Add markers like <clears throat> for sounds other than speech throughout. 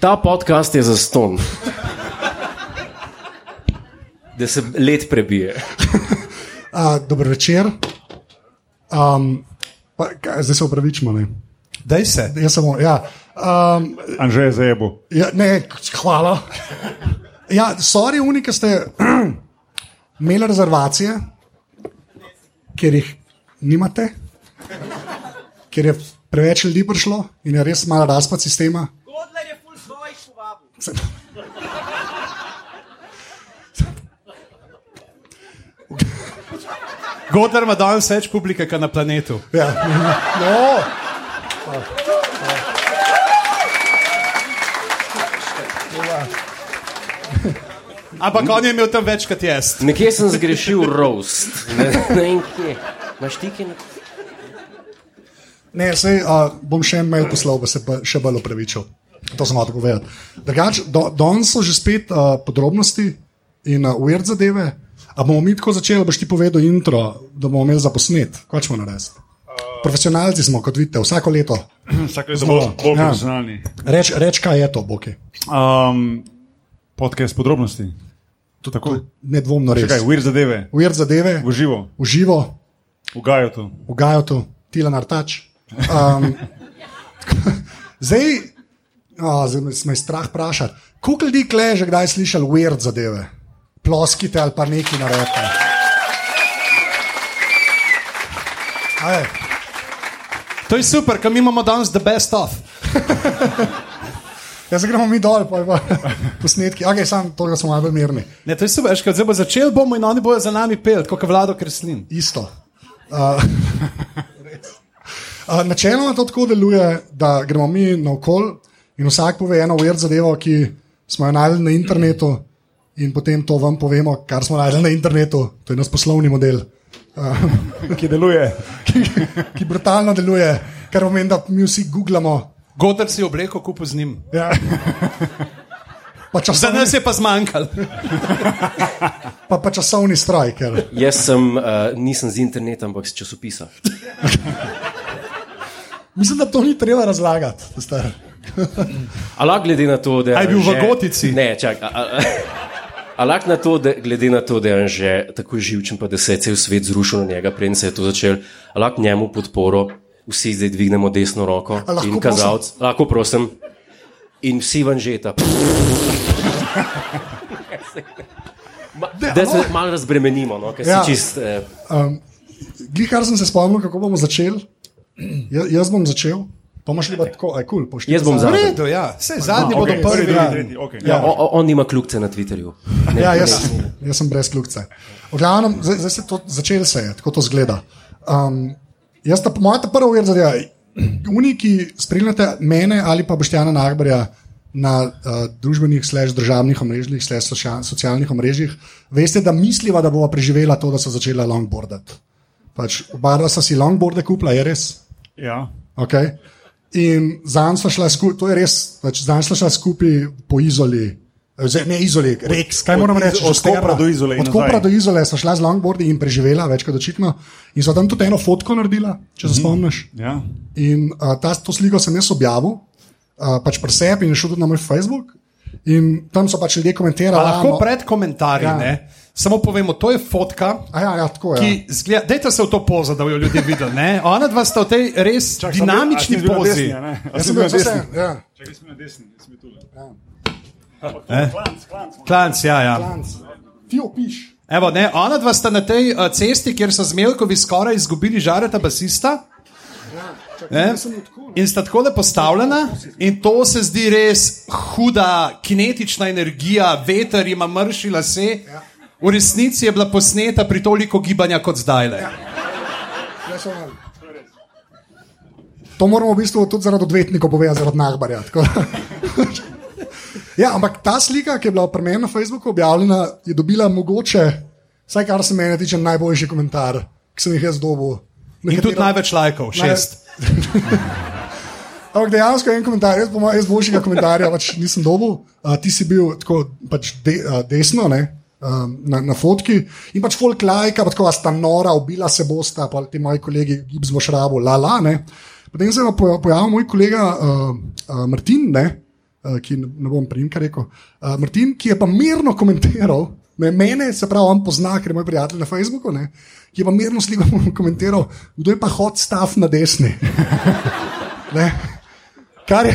Ta podcast je za ston. Da se let prebije. Uh, dober večer. Um, pa, kaj, zdaj se upravičimo. Ne? Daj se. Jaz samo, ja. Um, Anže za ebo. ja, ne, hvala. Ja, sorry, unike ste <clears throat> imeli rezervacije, ker jih nimate, ker je preveč ljudi prišlo in je res malo razpad sistema. Godler je ful svojih povabil. Godler ima danes več publike, kot na planetu. Ja. No. Ampak on je imel tam več kot jaz. Nekje sem zgrešil roast. Ne, ne vem kje. Imaš ti kaj na Ne, sej, uh, bom še en mail poslal, pa se pa še bolj opravičil. To sem hotel povedati. Drugač, do, danes so že spet uh, podrobnosti in uh, weird zadeve. A bomo mi tako začeli, boš ti povedal intro, da bomo imeli za posnet. Kaj ćemo narediti? Profesionalci smo, kot vidite, vsako leto. Vsak je bolj, bolj Ja. profesionalni. Reč, reč, kaj je to, Boki. Um, podcast podrobnosti. To tako. Nedvomno Še res. kaj, weird zadeve, Weird zadeve, v živo, v živo, v Gajotu. v Gajotu, Tilan Artač. Um, <laughs> zdaj, oh, zdaj me- me je strah vprašati, koliko ljudi kle že kdaj slišal weird zadeve? Ploskite ali pa neki naredite. Aj, To je super, ker mi imamo danes the best of. <laughs> Ja, zdaj gremo mi dol, pa je <laughs> posnetki. Okay, sam to, da smo malo mirni. Ne, to je super, kad zdaj bo začel, bomo in oni bodo za nami pel, kot vlado kreslin. Isto. Uh, <laughs> uh, načeloma to tako deluje, da gremo mi naokol in vsak pove eno weird zadevo, ki smo jo najdli na internetu, in potem to vam povemo, kar smo najdli na internetu. To je naš poslovni model, <laughs> Ki deluje. <laughs> ki, ki brutalno deluje, kar pomeni, da mi vsi googlamo. Godler si obleko kupil z njim. Ja. <laughs> Pa Za časovni, nas je pa zmanjkalo. pa, pa časovni stroj, ker Jaz sem, uh, nisem z interneta, ampak z časopisa. mislim, da to ni treba razlagati. star. Ampak glede na to, da je. A je bil v Anže- Gotici? Ne, čakaj. Ampak na to, da, glede na to, da je že tako živčen, pa da se je cel svet zrušil na njega, preden se je to začel, ampak njemu podporo, vsi zdaj dvignemo desno roko A lahko in kazalec. Lahko prosim. In vsi van žeta. Ma- Da se malo razbremenimo, no, ker Ja. si čist. Eh, Um, Glej, kar sem se spomnil, kako bomo začeli. Ja, jaz bom začel, pa imaš li pa tako, aj kul. Cool, Jaz bom zadnji. redu, ja. Vse, zadnji No, bodo okej, prvi. Ja. drugi, tretji, okay. Ja. O, o, on ima kljukce na Twitterju. Ne, Ja, jaz, jaz sem brez kljukce. V glavnem, zdaj, zdaj se to začelo, se je, tako to zgleda. Um, jaz, ta, moja ta prva uvir zadeva, oni, ki spremljate mene ali pa Boštjana Nagbarja na uh, družbenih, slash državnih omrežjih, slash socia- socialnih omrežjih, veste, da misliva, da bova preživela to, da so začela longboardati. Pač, oba dva sta si longboarde kupila, je res. Ja. Okay. In zanj smo šla skupaj, to je res, pač zanj smo šla skupaj po izoli. Zdaj, ne izoli, reks, kaj moram reči? od. Kopra do Izole Od Kopra do Izole smo šla z longboardi in preživela, več kot očitno. In so tam tudi eno fotko naredila, če se spomniš. Ja. In uh, ta, to sliko sem jaz objavil, uh, pač pri sebi in šel tudi na moj Facebook. In tam so pač ljudje komentirali. A "A, lahko no." pred komentarji, Ja. ne? Samo povemo, to je fotka. A Ja, ja, tako je. Ki zgleda, dajte se v to pozo, da bodo ljudje videli. ne? Ona dva sta v tej res Čak, bil- dinamični bil pozi. desni, a ne? A Jaz sem bil bil na desni? Ja. Čakaj, sem na desni, jaz sem bil tule. Eh? Klanc, klanc. Klanc, ja, ja. Ti opiš. Evo, ne, ona dva sta na tej uh, cesti, kjer so zmelkovi skoraj izgubili žareta basista. Ne? In sta tako lepo postavljena, in to se zdi res huda kinetična energija, veter ima mrši lase. V resnici je bila posneta pri toliko gibanja kot zdaj. Ja, malo. To moramo v bistvu tudi zaradi odvetnikov povedati, zaradi da. ja, ampak ta slika, ki je bila pri meni na Facebooku objavljena, je dobila mogoče, vsaj kar se mene tiče, najboljši komentar, ki sem jih jaz dobil. In tudi največ lajkov, šest. <laughs> Ampak dejansko en komentar, jaz, mojem, jaz boljšega komentarja pač nisem dobil. Uh, ti si bil tako pač de, uh, desno, ne? Um, na, na fotki in pač folk lajka, pa tako a sta nora, ubila se bosta, pa ti moji kolegi Gibbs boš rabo, la la. Ne? Potem se je pojavil moj kolega uh, uh, Martin, ne? uh, ki ne, bom primka rekel. Uh, Martin, ki je pa mirno komentiral, ne, mene, se pravi, on pozna, ker je moj prijatelj na Facebooku, ne, ki je pa mirno sliko <laughs> komentiral, kdo je pa hot stav na desni. <laughs> Kar je,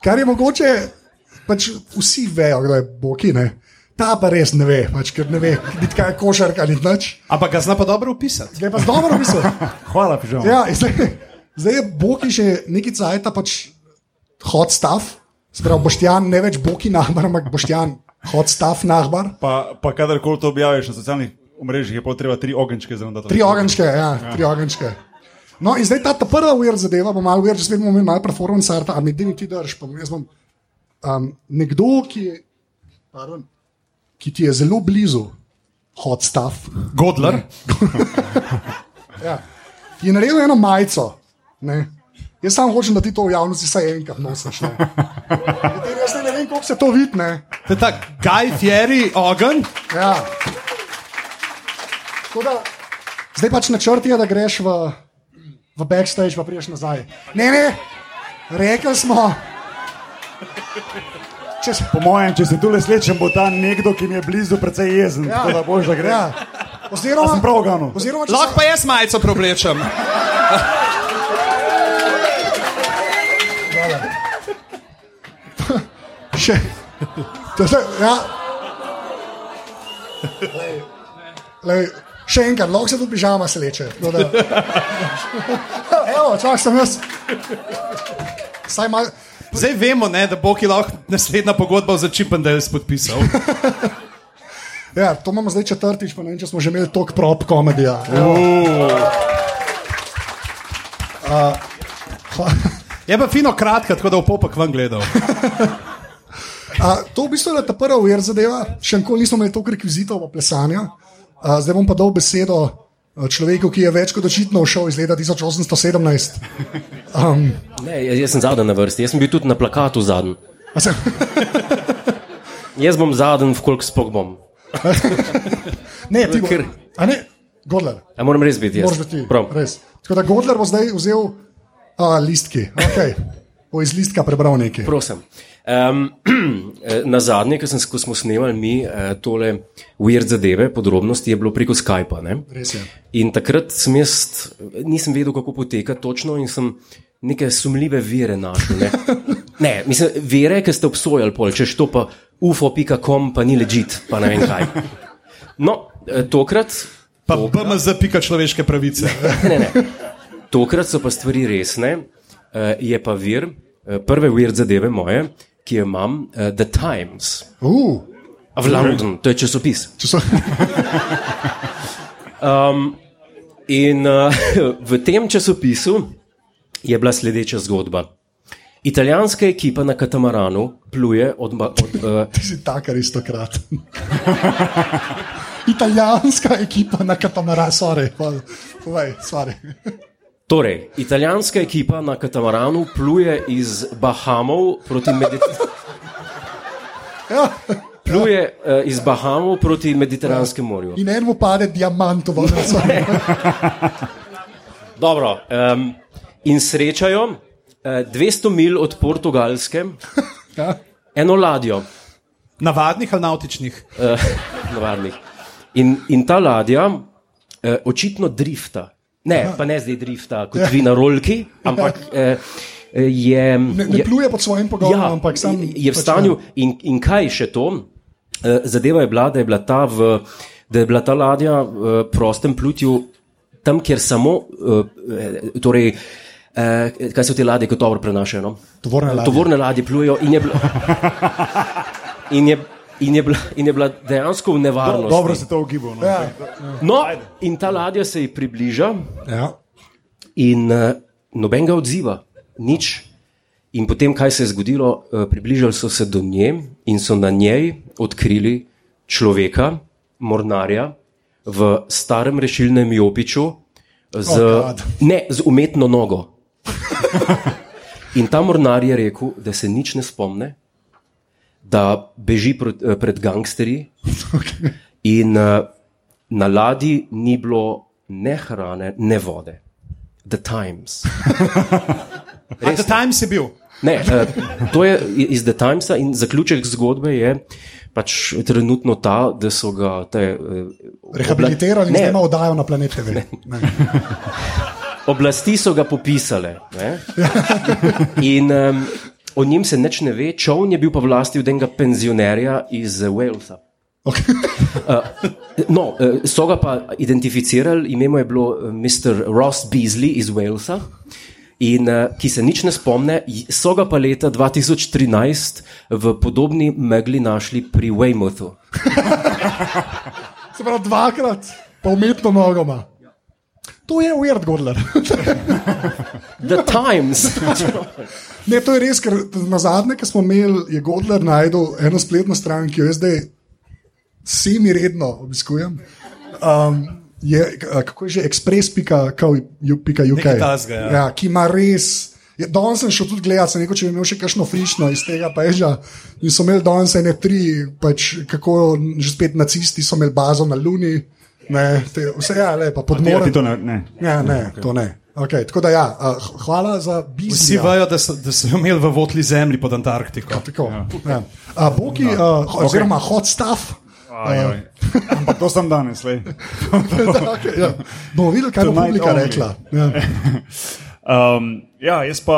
kar je mogoče, pač vsi vejo, kdo je Boki. Ne. Ta pa res ne ve, pač, ker ne ve, biti kaj je košarka ali nič. Ampak ga zna pa dobro opisati. Zdaj pa dobro misli. <laughs> Hvala, pižam. Ja, zdaj, zdaj je Boki že neki cajt, pač hot stav. Sprav Boštjan, ne več Boki nahbar, ampak Boštjan, hot stav nahbar. Pa, pa kadarkoli to objaviš na socialnih omrežjih, je potrebno tri ogenčke za to. Tri ogenčke, ja, tri ogenčke. No, in zdaj ta, ta prva uver zadeva, bo malo uver, že spet bomo imeli malo performance arta, a mi dini ti drž, pa jaz bom. Um, nekdo, ki, je, pardon, ki ti je zelo blizu, hot stuff, Godler. <laughs> ja, je naredil eno majico. Ne? Jaz samo hočem, da ti to v javnosti vsaj enkrat nosiš. ne. Jaz ne vem, kako se to vidi. ne. To je ta Guy Fieri ogen. Ja. Tako Da, zdaj pač načrt je, da greš v, v backstage, pa priješ nazaj. Ne, ne, rekli smo. Če se, Po mojem, če se tu le slečem, bo ta nekdo, ki mi je blizu, precej jezen. Ja. Tako da boš, da gre. Ja. Oziroma, sem prav ganil? Oziroma, Lahko pa jaz majico preoblečem. se <laughs> še. To se, ja. Lej, lej, še enkrat, lahko se tudi pižama sleče. da- <laughs> Evo, čak sem jaz. Saj mal, Zdaj vemo, ne, da bo ki lahko naslednja pogodba za Chippendales podpisal. <laughs> ja, to imamo zdaj četrtič, pa ne vem, če smo že imeli tok prop komedija. Je pa fino kratka, tako da v popek ven gledal. <laughs> A, to v bistvu je ta prva uver zadeva, še nikoli nismo imeli toliko rekvizitov v plesanju. A, zdaj bom pa dal besedo človeku, ki je več kot očitno šel iz leta 1817. Um, Ne, jaz, sem zadnji na vrsti, jaz sem bil tudi na plakatu zadnji. a se, <laughs> Jaz bom zadnji, v koliko spok bom. <laughs> ne, ti bo, Ker- a ne, Godler, A moram res biti jaz. moraš biti ti. Prav. Res. Tako da Godler bo zdaj vzel a, listki, okay. <laughs> bo iz listka prebral nekaj. Prosim. Um, <clears throat> na zadnje, ko, sem, ko smo snemali mi uh, tole weird zadeve, podrobnosti, je bilo preko Skypa. In takrat sem jaz, nisem vedel, kako poteka točno, in sem neke sumljive vire našel. Ne, <laughs> ne mislim, vire, ki ste obsojali, pol, češ to pa ufo.com, pa ni ležit, pa ne vem kaj. No, eh, tokrat. Pa BMZ pika človeške pravice. <laughs> Ne, ne. Tokrat so pa stvari resne, uh, je pa vir, prve weird zadeve moje, ki jo imam, uh, The Times Uh, of London, to je časopis. če so, <laughs> In uh, v tem časopisu je bila sledeča zgodba. Italijanska ekipa na katamaranu pluje od. Od uh, <laughs> ti si tak aristokrat. <laughs> Italijanska ekipa na katamara, sorry, sorry. Torej, italijanska ekipa na katamaranu pluje iz Bahamov proti Mediteranu. Ja. Pluje uh, iz Bahamov proti Mediteranskemu morju. In enemu pade diamantovo, da so. <laughs> Dobro, um, in srečajo uh, 200 mil od Portugalske Ja. eno ladjo, Navadnih ali nautičnih. uh, navadnih. In, in ta ladja uh, očitno drifta. Ne, pa ne zdaj drifta kot vi na rolki, ampak uh, <laughs> je. Ne, ne je- pluje pod svojim pogonom, Ja, ampak sam. je v pač stanju, in, in kaj še to? Eh, Zadeva je bila, da je bila ta, v, da je bila ta ladja v prostem plutju tam, kjer samo, eh, torej, eh, kaj so te ladje, kot dobro prenašajo. No? Tovorne ladje. Tovorne ladje plujejo in je bila. <laughs> In je, in je, bila, in je bila dejansko v nevarnosti. Dobro se to ugibal. No. Ja, No, in ta ladja se ji približa, ja. in uh, nobenega odziva, nič. In potem, kaj se je zgodilo, uh, približali so se do nje in so na njej odkrili človeka, mornarja, v starem rešilnem jopiču, z, Oh, ne, z umetno nogo. <laughs> In ta mornar je rekel, da se nič ne spomne, da beži prot, eh, pred gangsterji, <laughs> Okay. in uh, na ladji ni bilo ne hrane, ne vode. The Times. <laughs> A The Times je bil. Ne, uh, to je iz The Timesa in zaključek zgodbe je pač trenutno ta, da so ga te, uh, Rehabilitirali in ne, zdaj oddajo na planet TV. Ne. Oblasti so ga popisale. Ne? <laughs> In um, o njim se nič ne ve, čovn je bil pa v lasti enega penzionerja iz Walesa. Okay. <laughs> No, eh, so ga pa identificirali, ime mu je bilo eh, Mr. Ross Beasley iz Walesa. In uh, ki se nič ne spomne, so ga pa leta 2013 v podobni megli našli pri Weymouthu. <laughs> Se pravi, dvakrat, pa umetno nogoma. To je weird, Godler. The Times. Ne, to je res, ker na zadnje, ki smo imeli, je Godler najdel eno spletno stran, ki jo jaz zdaj semi-redno obiskujem. Um, je, kako je že express.uk, ja. ja, ki ima res. Ja, danes sem šel tudi gledat, sem rekel, če bi imel še kakšno frišno iz tega peža. In so imeli danes ene tri, pač, kako že spet nacisti so imeli bazo na Luni. Ne, te, vse je lepo, Ja, podmorje. ti to ne. ne. Ja, ne, okay. to ne. Okay, tako da, ja, uh, hvala za Vsi biznis. vejo, da so, da so imeli v votli zemlji pod Antarktiko. Tako, ja. uh, Boki, uh, oziroma hot stuff. Ajaj. Ampak to sem danes, le. <laughs> okay, ja. Bomo videli, kaj bo publika only. rekla. Ja. <laughs> Um, ja, jaz pa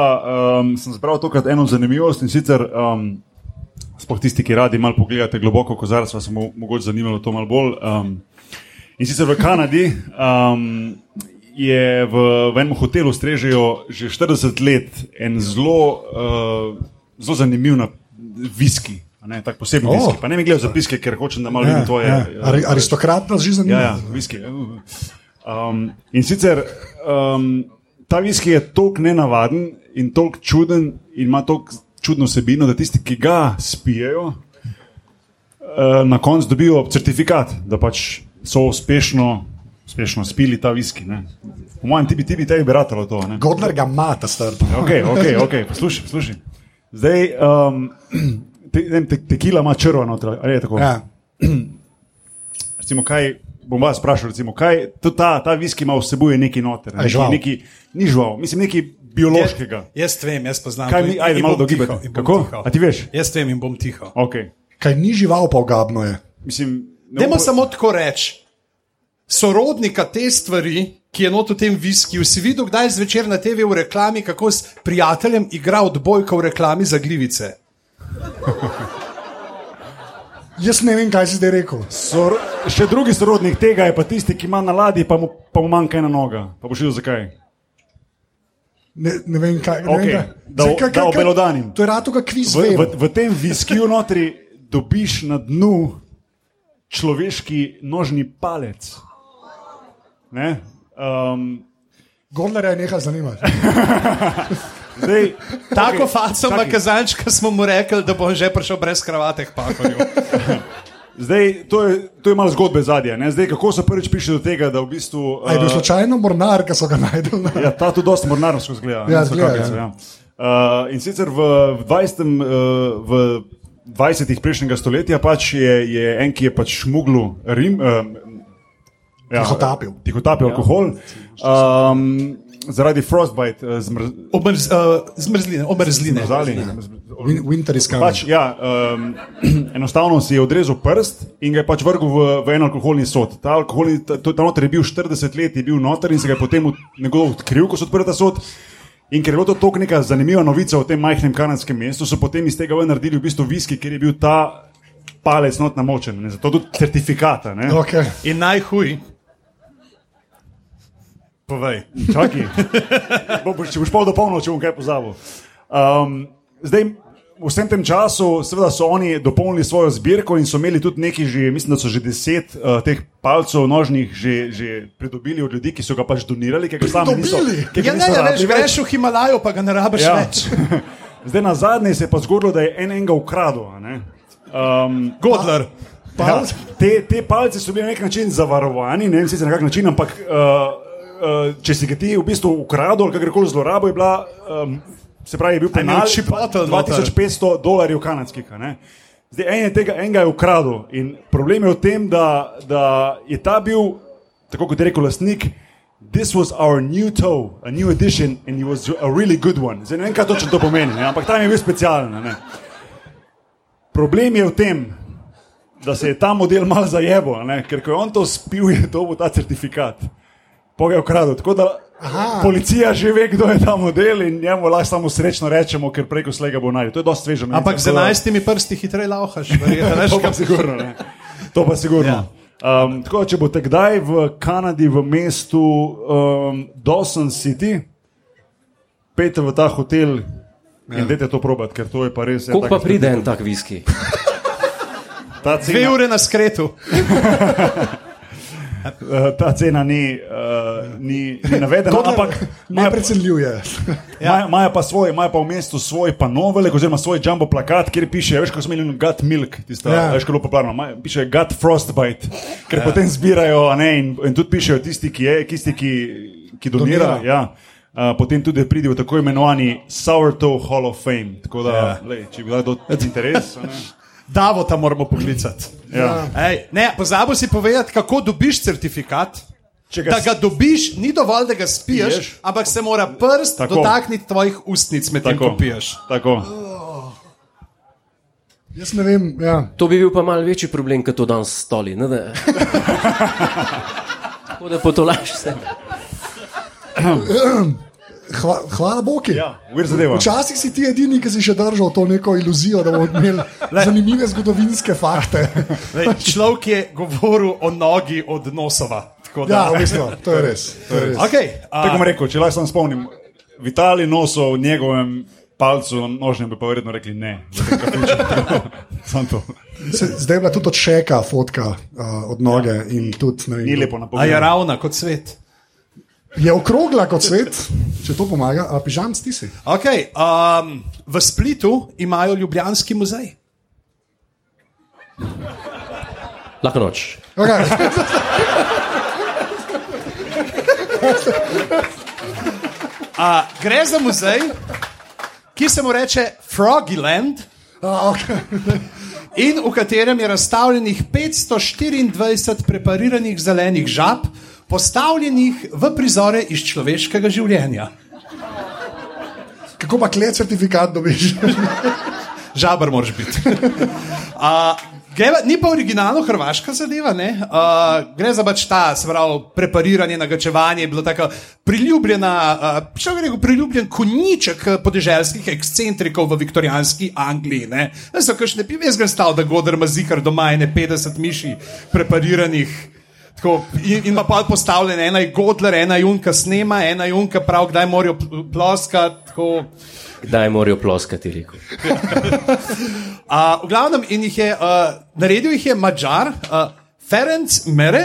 um, sem zbral tokrat eno zanimivost in sicer, um, sploh tisti, ki radi malo pogledate globoko v kozarec, vas bo mogoče zanimalo to malo bolj. Um, in sicer v Kanadi um, je v, v enem hotelu strežejo že 40 let en zelo, uh, zelo zanimiv viski. Ne, tak poseben Oh. viski. Pa ne mi gledajo zapiske, ker hočem, da malo Ja, vidim tvoje. ja. eh, Ari, aristokrat nas že zanima. Ja, ja, viski. Um, in sicer um, ta viski je tako nenavaden in tako čuden in ima tako čudno vsebino, da tisti, ki ga spijejo, uh, na koncu dobijo certifikat, da pač so uspešno, uspešno spili ta viski. Ne. Po mojem, ti bi, ti bi tebi beratalo to. Ne. Godler ga ima, ta star. Ok, ok, <laughs> ok, poslušaj, poslušaj. Zdaj, um, <clears throat> te, ne te, tekila ima črva noter, ali je tako? Ja. <clears throat> recimo, kaj bom vas vprašal, recimo, kaj ta, ta viski ima vsebuje neki noter, je žival? neki, neki, ni žival, mislim, nekaj biološkega. Jaz vem, jaz poznam. Kaj to mi, in- ajde, in malo dogibati. Kako? tiho. A ti veš? Jaz vem in bom tiho. Okay. Kaj ni žival, pa ogabno je. Mislim, ne Dajmo samo tako reči. Sorodnika te stvari, ki je not v tem viskiju, si videl kdaj zvečer na TV v reklami, kako s prijateljem igra odbojka v reklami za glivice. <laughs> Jaz ne vem, kaj si zdaj rekel. Sor, še drugi sorodnik tega je pa tisti, ki ima na ladji, pa mu, pa mu manjka ena noga. Pa boš videl zakaj. Ne, ne vem, kaj ne Okej, vem, kaj. da- Zdaj, kaj- da kaj- obelodanim. To je rado, kot kviz. V, v, v tem viskiju notri dobiš na dnu človeški nožni palec. Ne? Um, Godlerja je nekaj zanimati. <laughs> zdaj, Tako okay, faco ima kazančka, smo mu rekli, da bo že prišel brez kravate k pakorju. <laughs> Zdaj, to je, to je malo zgodbe zadnje. Zdaj, kako so prvič prišli do tega, da v bistvu. A je bil uh, slučajno mornar, ki so ga najdel? Na... Ja, ta tudi dosta mornarsko zgleda. Ja, ne, zgleda, kapice, ja. ja. Uh, in sicer v, v 20. Uh, v 20. prejšnjega stoletja pač je, je en, ki je pač šmuglu Rim. Uh, ja, Tihotapil. Tihotapil ja. alkohol. Um, zaradi frostbite, uh, zmr, Omrz, uh, zmrzline, omrzline. Win- Winter is coming. Pač, ja, um, <clears throat> enostavno si je odrezal prst in ga je pač vrgel v, v en alkoholni sod. Ta alkoholni, ta, ta noter je bil 40 let, je bil noter in se ga je potem od- nekdo odkril, ko so odprli ta sod. In ker je bilo to tako neka zanimiva novica o tem majhnem kanadskem mestu, so potem iz tega naredili v bistvu viski, ker je bil ta palec not namočen. Ne, zato tudi certifikata. Ne. Okay. In najhuj. Povej. Čakaj, <laughs> Bo, če boš pol do polnoči, bom kaj pozabil. Um, zdaj, vsem tem času, seveda, so oni dopolnili svojo zbirko in so imeli tudi nekaj, že, mislim, da so že deset uh, teh palcev nožnih že, že pridobili od ljudi, ki so ga pač donirali, ker ga sami niso. Ker ga Ja, ne, niso ne, veš, rabili več. greš v Himalajo, pa ga ne rabiš Ja. več. <laughs> Zdaj na zadnje se je pa zgodilo, da je en enega ukradel. Um, Godler. Ja, te, te palce so bili na nek način zavarovani, ne vem sicer na kak način, ampak uh, uh, če si ga ti v bistvu ukradel ali kakorkoli zlorabo, je bila, um, se pravi, je bil penal imel čipotel noter? 2500 dolarjev kanadskih. Zdaj, en je tega, enega je ukradel in problem je v tem, da, da je ta bil, tako kot je rekel lastnik, This was our new toe, a new edition, and it was a really good one. Zdaj ne vem, kaj točno to pomeni, ne? ampak ta je bil specialen. ne. Problem je v tem, da se je ta model mal zajebo, ne? ker ko je on to spil, je dobil ta certifikat. Pogaj ukradel. Tako da Aha. policija že ve, kdo je ta model in njemu lahko samo srečno rečemo, ker preko slega bo najdel. To je dosti sveže. Ampak z 11 prsti hitreje lauhaš. <laughs> verjetno, veš, To pa kam- sigurno. Ne. To pa sigurno. Ja. Um, tako, če boste kdaj v Kanadi, v mestu um, Dawson City, pejte v ta hotel in dajte to probati, ker to je pa res. ja, Koliko pa pride en tak viski? Ta Dve ure na skretu. <laughs> uh, ta cena ni, uh, ni, ni navedena, ampak ne imajo- precenljuje. imajo <laughs> pa svoj, imajo pa v mestu svoj panovelek, oziroma svoj jumbo plakat, kjer piše, veš, ko smo imeli Gut Milk, tista, Ja. ja. veš, kako popularno, imajo- piše Gut Frostbite, ker ja. potem zbirajo, ne, in, in tudi pišejo tisti, ki, je, tisti, ki, ki donira. Donira. Ja. Uh, potem tudi pride v tako imenovani Sourdough Hall of Fame. Tako da, ja. lej, če bi bilo interes. <laughs> Davo tam moramo poklicati. Ja. Ej, ne, pozabil si povedati, kako dobiš certifikat. Če Da ga dobiš, ni dovolj, da ga spiješ, Piješ. ampak se mora prst Tako. dotakniti tvojih ustnic, medtem ko piješ. Tako. Jaz ne vem. Ja. To bi bil pa mal večji problem, kot to danes stoli. Ne, da... <laughs> Tako da potolaš se. <clears throat> Hva, hvala Bogu. Ja, vir zadeva. Včasih si ti edini, ki si še držal to neko iluzijo, da bomo imeli zanimive zgodovinske fakte. Lej, človek je govoril o nogi od nosova. Da- Ja, v bistvu, to je res. To je res. Okay, a, Tako bom rekel, če lahko spomnim, Vitali nosov v njegovem palcu nožnem bi pa verjetno rekli ne. <laughs> Se, zdaj je bila tudi od šeka fotka uh, od noge ja. in tudi ne Ni vem. lepo na a je ravna kot svet. Je okrogla kot svet, če to pomaga, a pižam ti si. Okay, um, v Splitu imajo Ljubljanski muzej. Lahko noč. Okay. A, gre za muzej, ki se mu reče Froggyland. A, okay. in v katerem je razstavljenih 524 prepariranih zelenih žab, postavljenih v prizore iz človeškega življenja. Kako pa klet certifikat dobiš? <laughs> Žabar moraš biti. <laughs> A, Gre, ni pa originalno hrvaška zadeva, ne? uh, gre za pač ta, se pravi, prepariranje, nagačevanje, bilo tako priljubljena, uh, če bi rekel, priljubljen konjiček podeželskih ekscentrikov v viktorijanski Angliji. Ne, ne so kakšne pive, jaz grem stav, da godr ima zihar doma in 50 miši prepariranih. Tako, in, in ima pa postavljen ena je godler, ena je junka snema, ena je junka prav, kdaj morajo pl- ploskati. tako. Kdaj morajo ploskati, rekel. <laughs> Uh, v glavnem, in jih je uh, naredil jih je Mačar, uh, Ferenc Mere.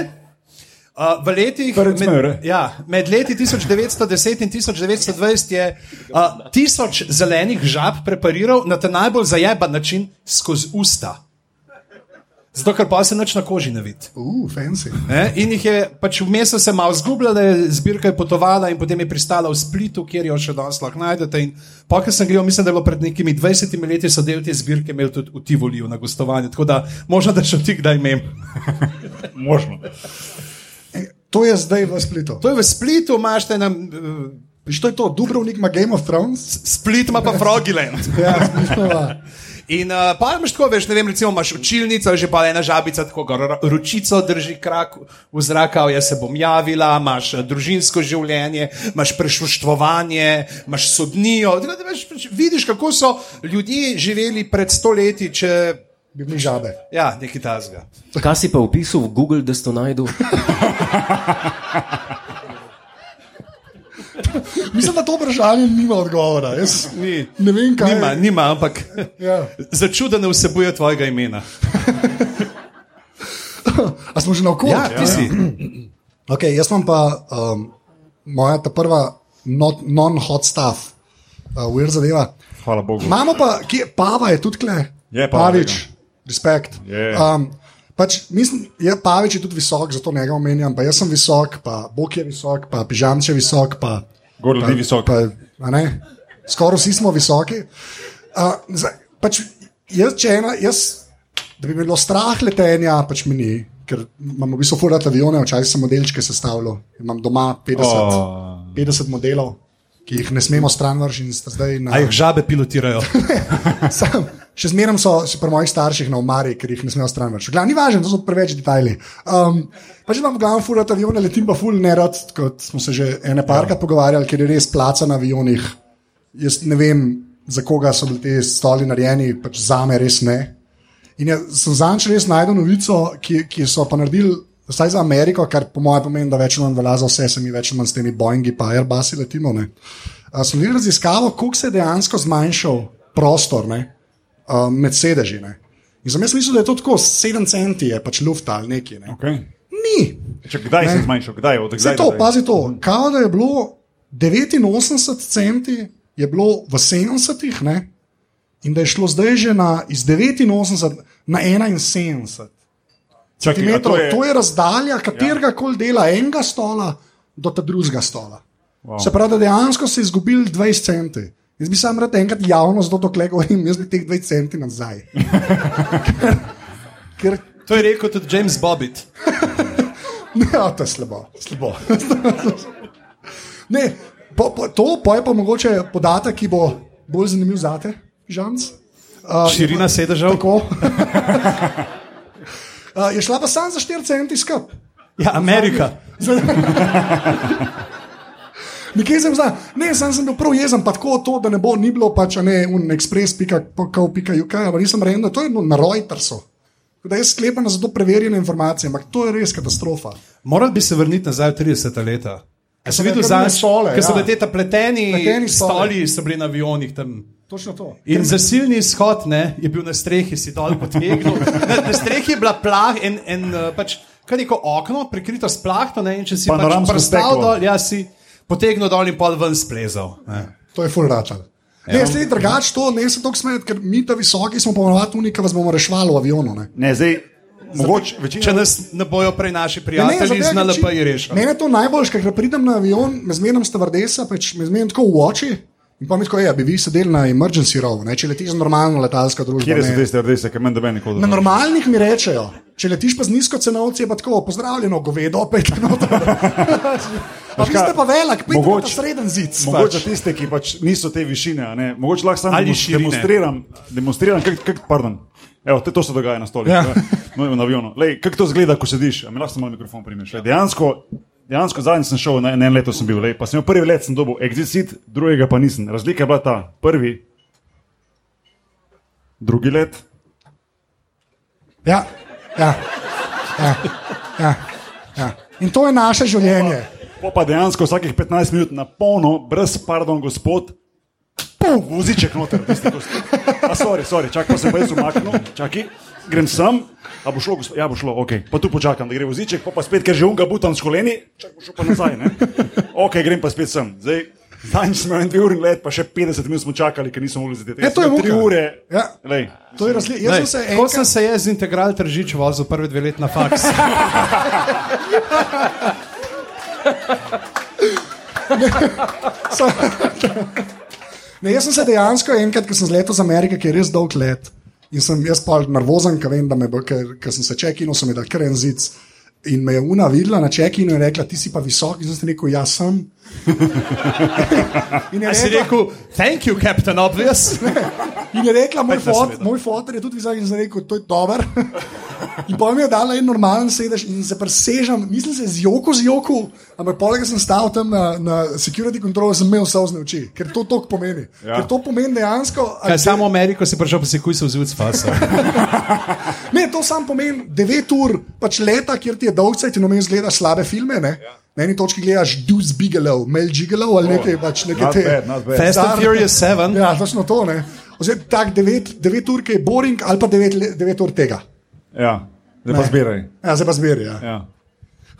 Uh, v letih med, ja, med leti 1910 in 1920 je uh, tisoč zelenih žab prepariral na ta najbolj zajeban način skozi usta. Zato, ker pa se nič na koži ne vidi. Uf, uh, fancy. Ne? In jih je pač vmes se malo zgubljala, zbirka je potovala in potem je pristala v Splitu, kjer jo še danes lahko najdete. In pa, ker sem gledal, mislim, da je bilo pred nekimi 20 leti, so del te zbirke imeli tudi v Tivoliju na gostovanju. Tako da možno, da še ti kdaj imem. <laughs> Možno. To je zdaj v Splitu. To je v Splitu, imaš te na. Uh, Što je to? Dubrovnik ima Game of Thrones? Split ima pa Froggyland. Ja, Split ima. In uh, pa imaš tako, veš, ne vem, recimo imaš učilnico, že pa ena žabica tako ročico drži krak v zrak, jaz se bom javila, imaš eh, družinsko življenje, imaš prešuštvovanje, imaš sodnijo. Tako veš, pač vidiš, kako so ljudje živeli pred stoletji, če Bi bili žabe. ja, nekaj tazga. Kaj si pa upisal v Google, da si to najdel? <laughs> Mislim, da to vprašanje nima odgovora. Jaz Ni. ne vem, kaj Nima, nima, ampak Ja. <laughs> začuda ne vsebuje tvojega imena. <laughs> A smo že na okolju? Ja, ti si. <clears throat> Okay, jaz imam pa um, moja ta prva non-hot stuff, uh, weird zadeva. Hvala Bogu. Imamo pa, kje, Pava je tudi kle. Je Pava, Pavič, respekt. Je. Um, pač, mislim, je, Pavič je tudi visok, zato njega omenjam. Pa jaz sem visok, pa Bog je visok, pa Pižamč je visok. Pa, Gor ljudi pa- visok. Pa, skoraj vsi smo visoki. Uh, zdaj, pač, jaz, ena, jaz, da bi bilo strah letenja, pač mi ni. ker imam v bistvu furat avione, včasih sem modelčke sestavljal. Imam doma 50, Oh. 50 modelov, ki jih ne smemo stran vršiti na. A jih žabe pilotirajo. <laughs> Sam, še zmeraj so še pri mojih starših na umari, ker jih ne smejo stran vršiti. Ni važno, to so preveč detajli. Um, pač imam glavno furat avione, letim pa ful nerad, kot smo se že ene parkrat pogovarjali, ker je res placa na avionih. Jaz ne vem, za koga so bili ti stoli narejeni, pač za me res ne. In jaz sem zanj res najdel novico, ki, ki so pa naredili, vsaj za Ameriko, kar po mojem pomeni, da več manj velja za vse, se mi več manj s temi Boeingi pa Airbusi letimo. Ne. Uh, so naredili raziskavo, koliko se je dejansko zmanjšal prostor ne, uh, med sedeži. Ne. In sem jaz mislil, da je to tako 7 centi, je pač luft ali nekaj. Ne. Okay. Ni. Če, kdaj se je zmanjšal? Kdaj? Od Zdaj kdaj to, pazi to. Kao da je bilo 89 centi, je bilo v 70-ih, ne? in da je šlo zdaj že na, iz 89 na 71 Čakaj, to je- To je razdalja katerega koli dela enega stola do ta drugega stola. Wow. Se pravi, da dejansko si izgubil 20 centi. Jaz bi sam rad enkrat javno zato dokler govorim, jaz bi teh 20 centi nazaj. ker, <laughs> ker To je rekel tudi James Bobbitt. <laughs> Ja, to je slabo. slabo. <laughs> ne, po, po, to pa je pa mogoče podatek, ki bo bolj zanimiv za te, Žanc. Uh, Širina sedežev. Tako. Uh, je šla pa samo za 4 centi skup. Ja, Amerika. <laughs> Nekje sem zdaj, ne, sam sem bil prav jezen, pa tako to, da ne bo ni bilo pač ne un express.uk, ampak nisem rekel, to je no, na Reutersu. Da jaz sklepam za to preverjene informacije, ampak to je res katastrofa. Morali bi se vrniti nazaj v 30 leta. Si so videl zadnje stole, Ker so ja. bili te ta pleteni, Pleteni stoli. stoli, so bili na avionih tam. Točno to. In zasilni izhod ne, je bil na strehi, si dol potegnil. Na, na strehi je bila plah in, in uh, pač, kar neko okno, prekrito s plahto. Ne, in če si pač prstal dol, ja, si potegnil dol in pol ven splezal. Ne. To je full račal. Ne, Ja. sledi drugače to, ne se tako smeti, ker mi, ta visoki, smo ponovadi unika, vas bomo rešvali v avionu. Ne. Ne, zdaj, mogoče večina. Če nas ne bojo prej naši Ja, prijatelji zato, z ker NLP či- rešili. Mene je to najbolj, ker pridem na avion, me zmerjam stevardesa, pač me zmerjam tako v oči. In pa mi tako je, bi vi sedeli na emergency row, ne, če letiš z normalno letalsko družbo. Kje so ne. te stvari, ki meni da meni nikoli Na normalnih mi rečejo, če letiš pa z nizko cenovci, je pa tako, pozdravljeno, govedo, pet noter. Pa vi ste pa velik, pet Mogoče- noter sreden zid. Mogoče za tiste, ki pač niso te višine, a ne, mogoče lahko samo demonstriram, demonstriram kak, kak, pardon. Evo, te, to se dogaja na stolih, Ja. ja. na avionu. Kako to zgleda, ko sediš? A mi lahko samo mikrofon primeš. Dejansko, dejansko zadnjič sem šel, na eno leto sem bil, lej, pa sem prvi let, sem dobil exit, drugega pa nisem. Razlika je bila ta, prvi, drugi let, Ja, ja, ja, ja, ja. In to je naše življenje. Po pa dejansko vsakih 15 minut na polno, brez pardon, gospod, pum, voziček noter. tisti, ko ste- A, sorry, sorry, čakaj, pa se pa jaz umaknil, čakaj, grem sem, a bo šlo, ja bo šlo, ok, pa tu počakam, da gre voziček, pa, pa spet, ker že unga butam s koleni, čakaj, bo šel pa nazaj, ne? <laughs> Ok, grem pa spet sem. Zdaj, Zanj smo en dve uri let, pa še 50 minut smo čakali, ker nismo mogli zadeti. Ja, to je tri muka. ure. Ja. Lej, To je razlika. Jaz sem se enkrat. sem se jaz z integral tržič vozil prve dve leti na faks. <laughs> Ne, jaz sem se dejansko enkrat, ko sem zletel z Amerike, ki je res dolg let. In sem jaz pa nervozen, ker vem, da me bo, ker, ker sem se čekal, so mi dal kar en zic. In me je una videla na čekinu in rekla, ti si pa visok, in sem rekel, jaz sem. In je A si rekel, thank you, Captain Obvious. <laughs> In je rekla, moj, fot, moj fotor je tudi visok in sem rekel, to je dober. <laughs> in pa mi je dala en normalen sedež in se presežem, mislim se z joko, z joko, ampak poleg sem stal tam na, na security control, sem imel sozne oči, ker to to pomeni. Ja. Ker to pomeni dejansko. Kaj, samo v Ameriko si prišel, pa si kuj se vzil s fasom. Ne, to sam pomeni 9 ur, pač leta, kjer ti je dolg cajt in omenj gledaš slabe filme. Ne? Ja. Na eni točki gledaš Deuce Bigelow, Mel Gigolo ali nekaj, pač nekaj Not te. bad, not bad. Fast and Furious 7. Ja, točno to. Ne? Oziroma, tak 9, 9 ur, ki je boring, ali pa 9, 9 ur tega. Ja, zdaj pa Ne. zbiraj. Ja, zdaj pa zberi. Ja. Ja.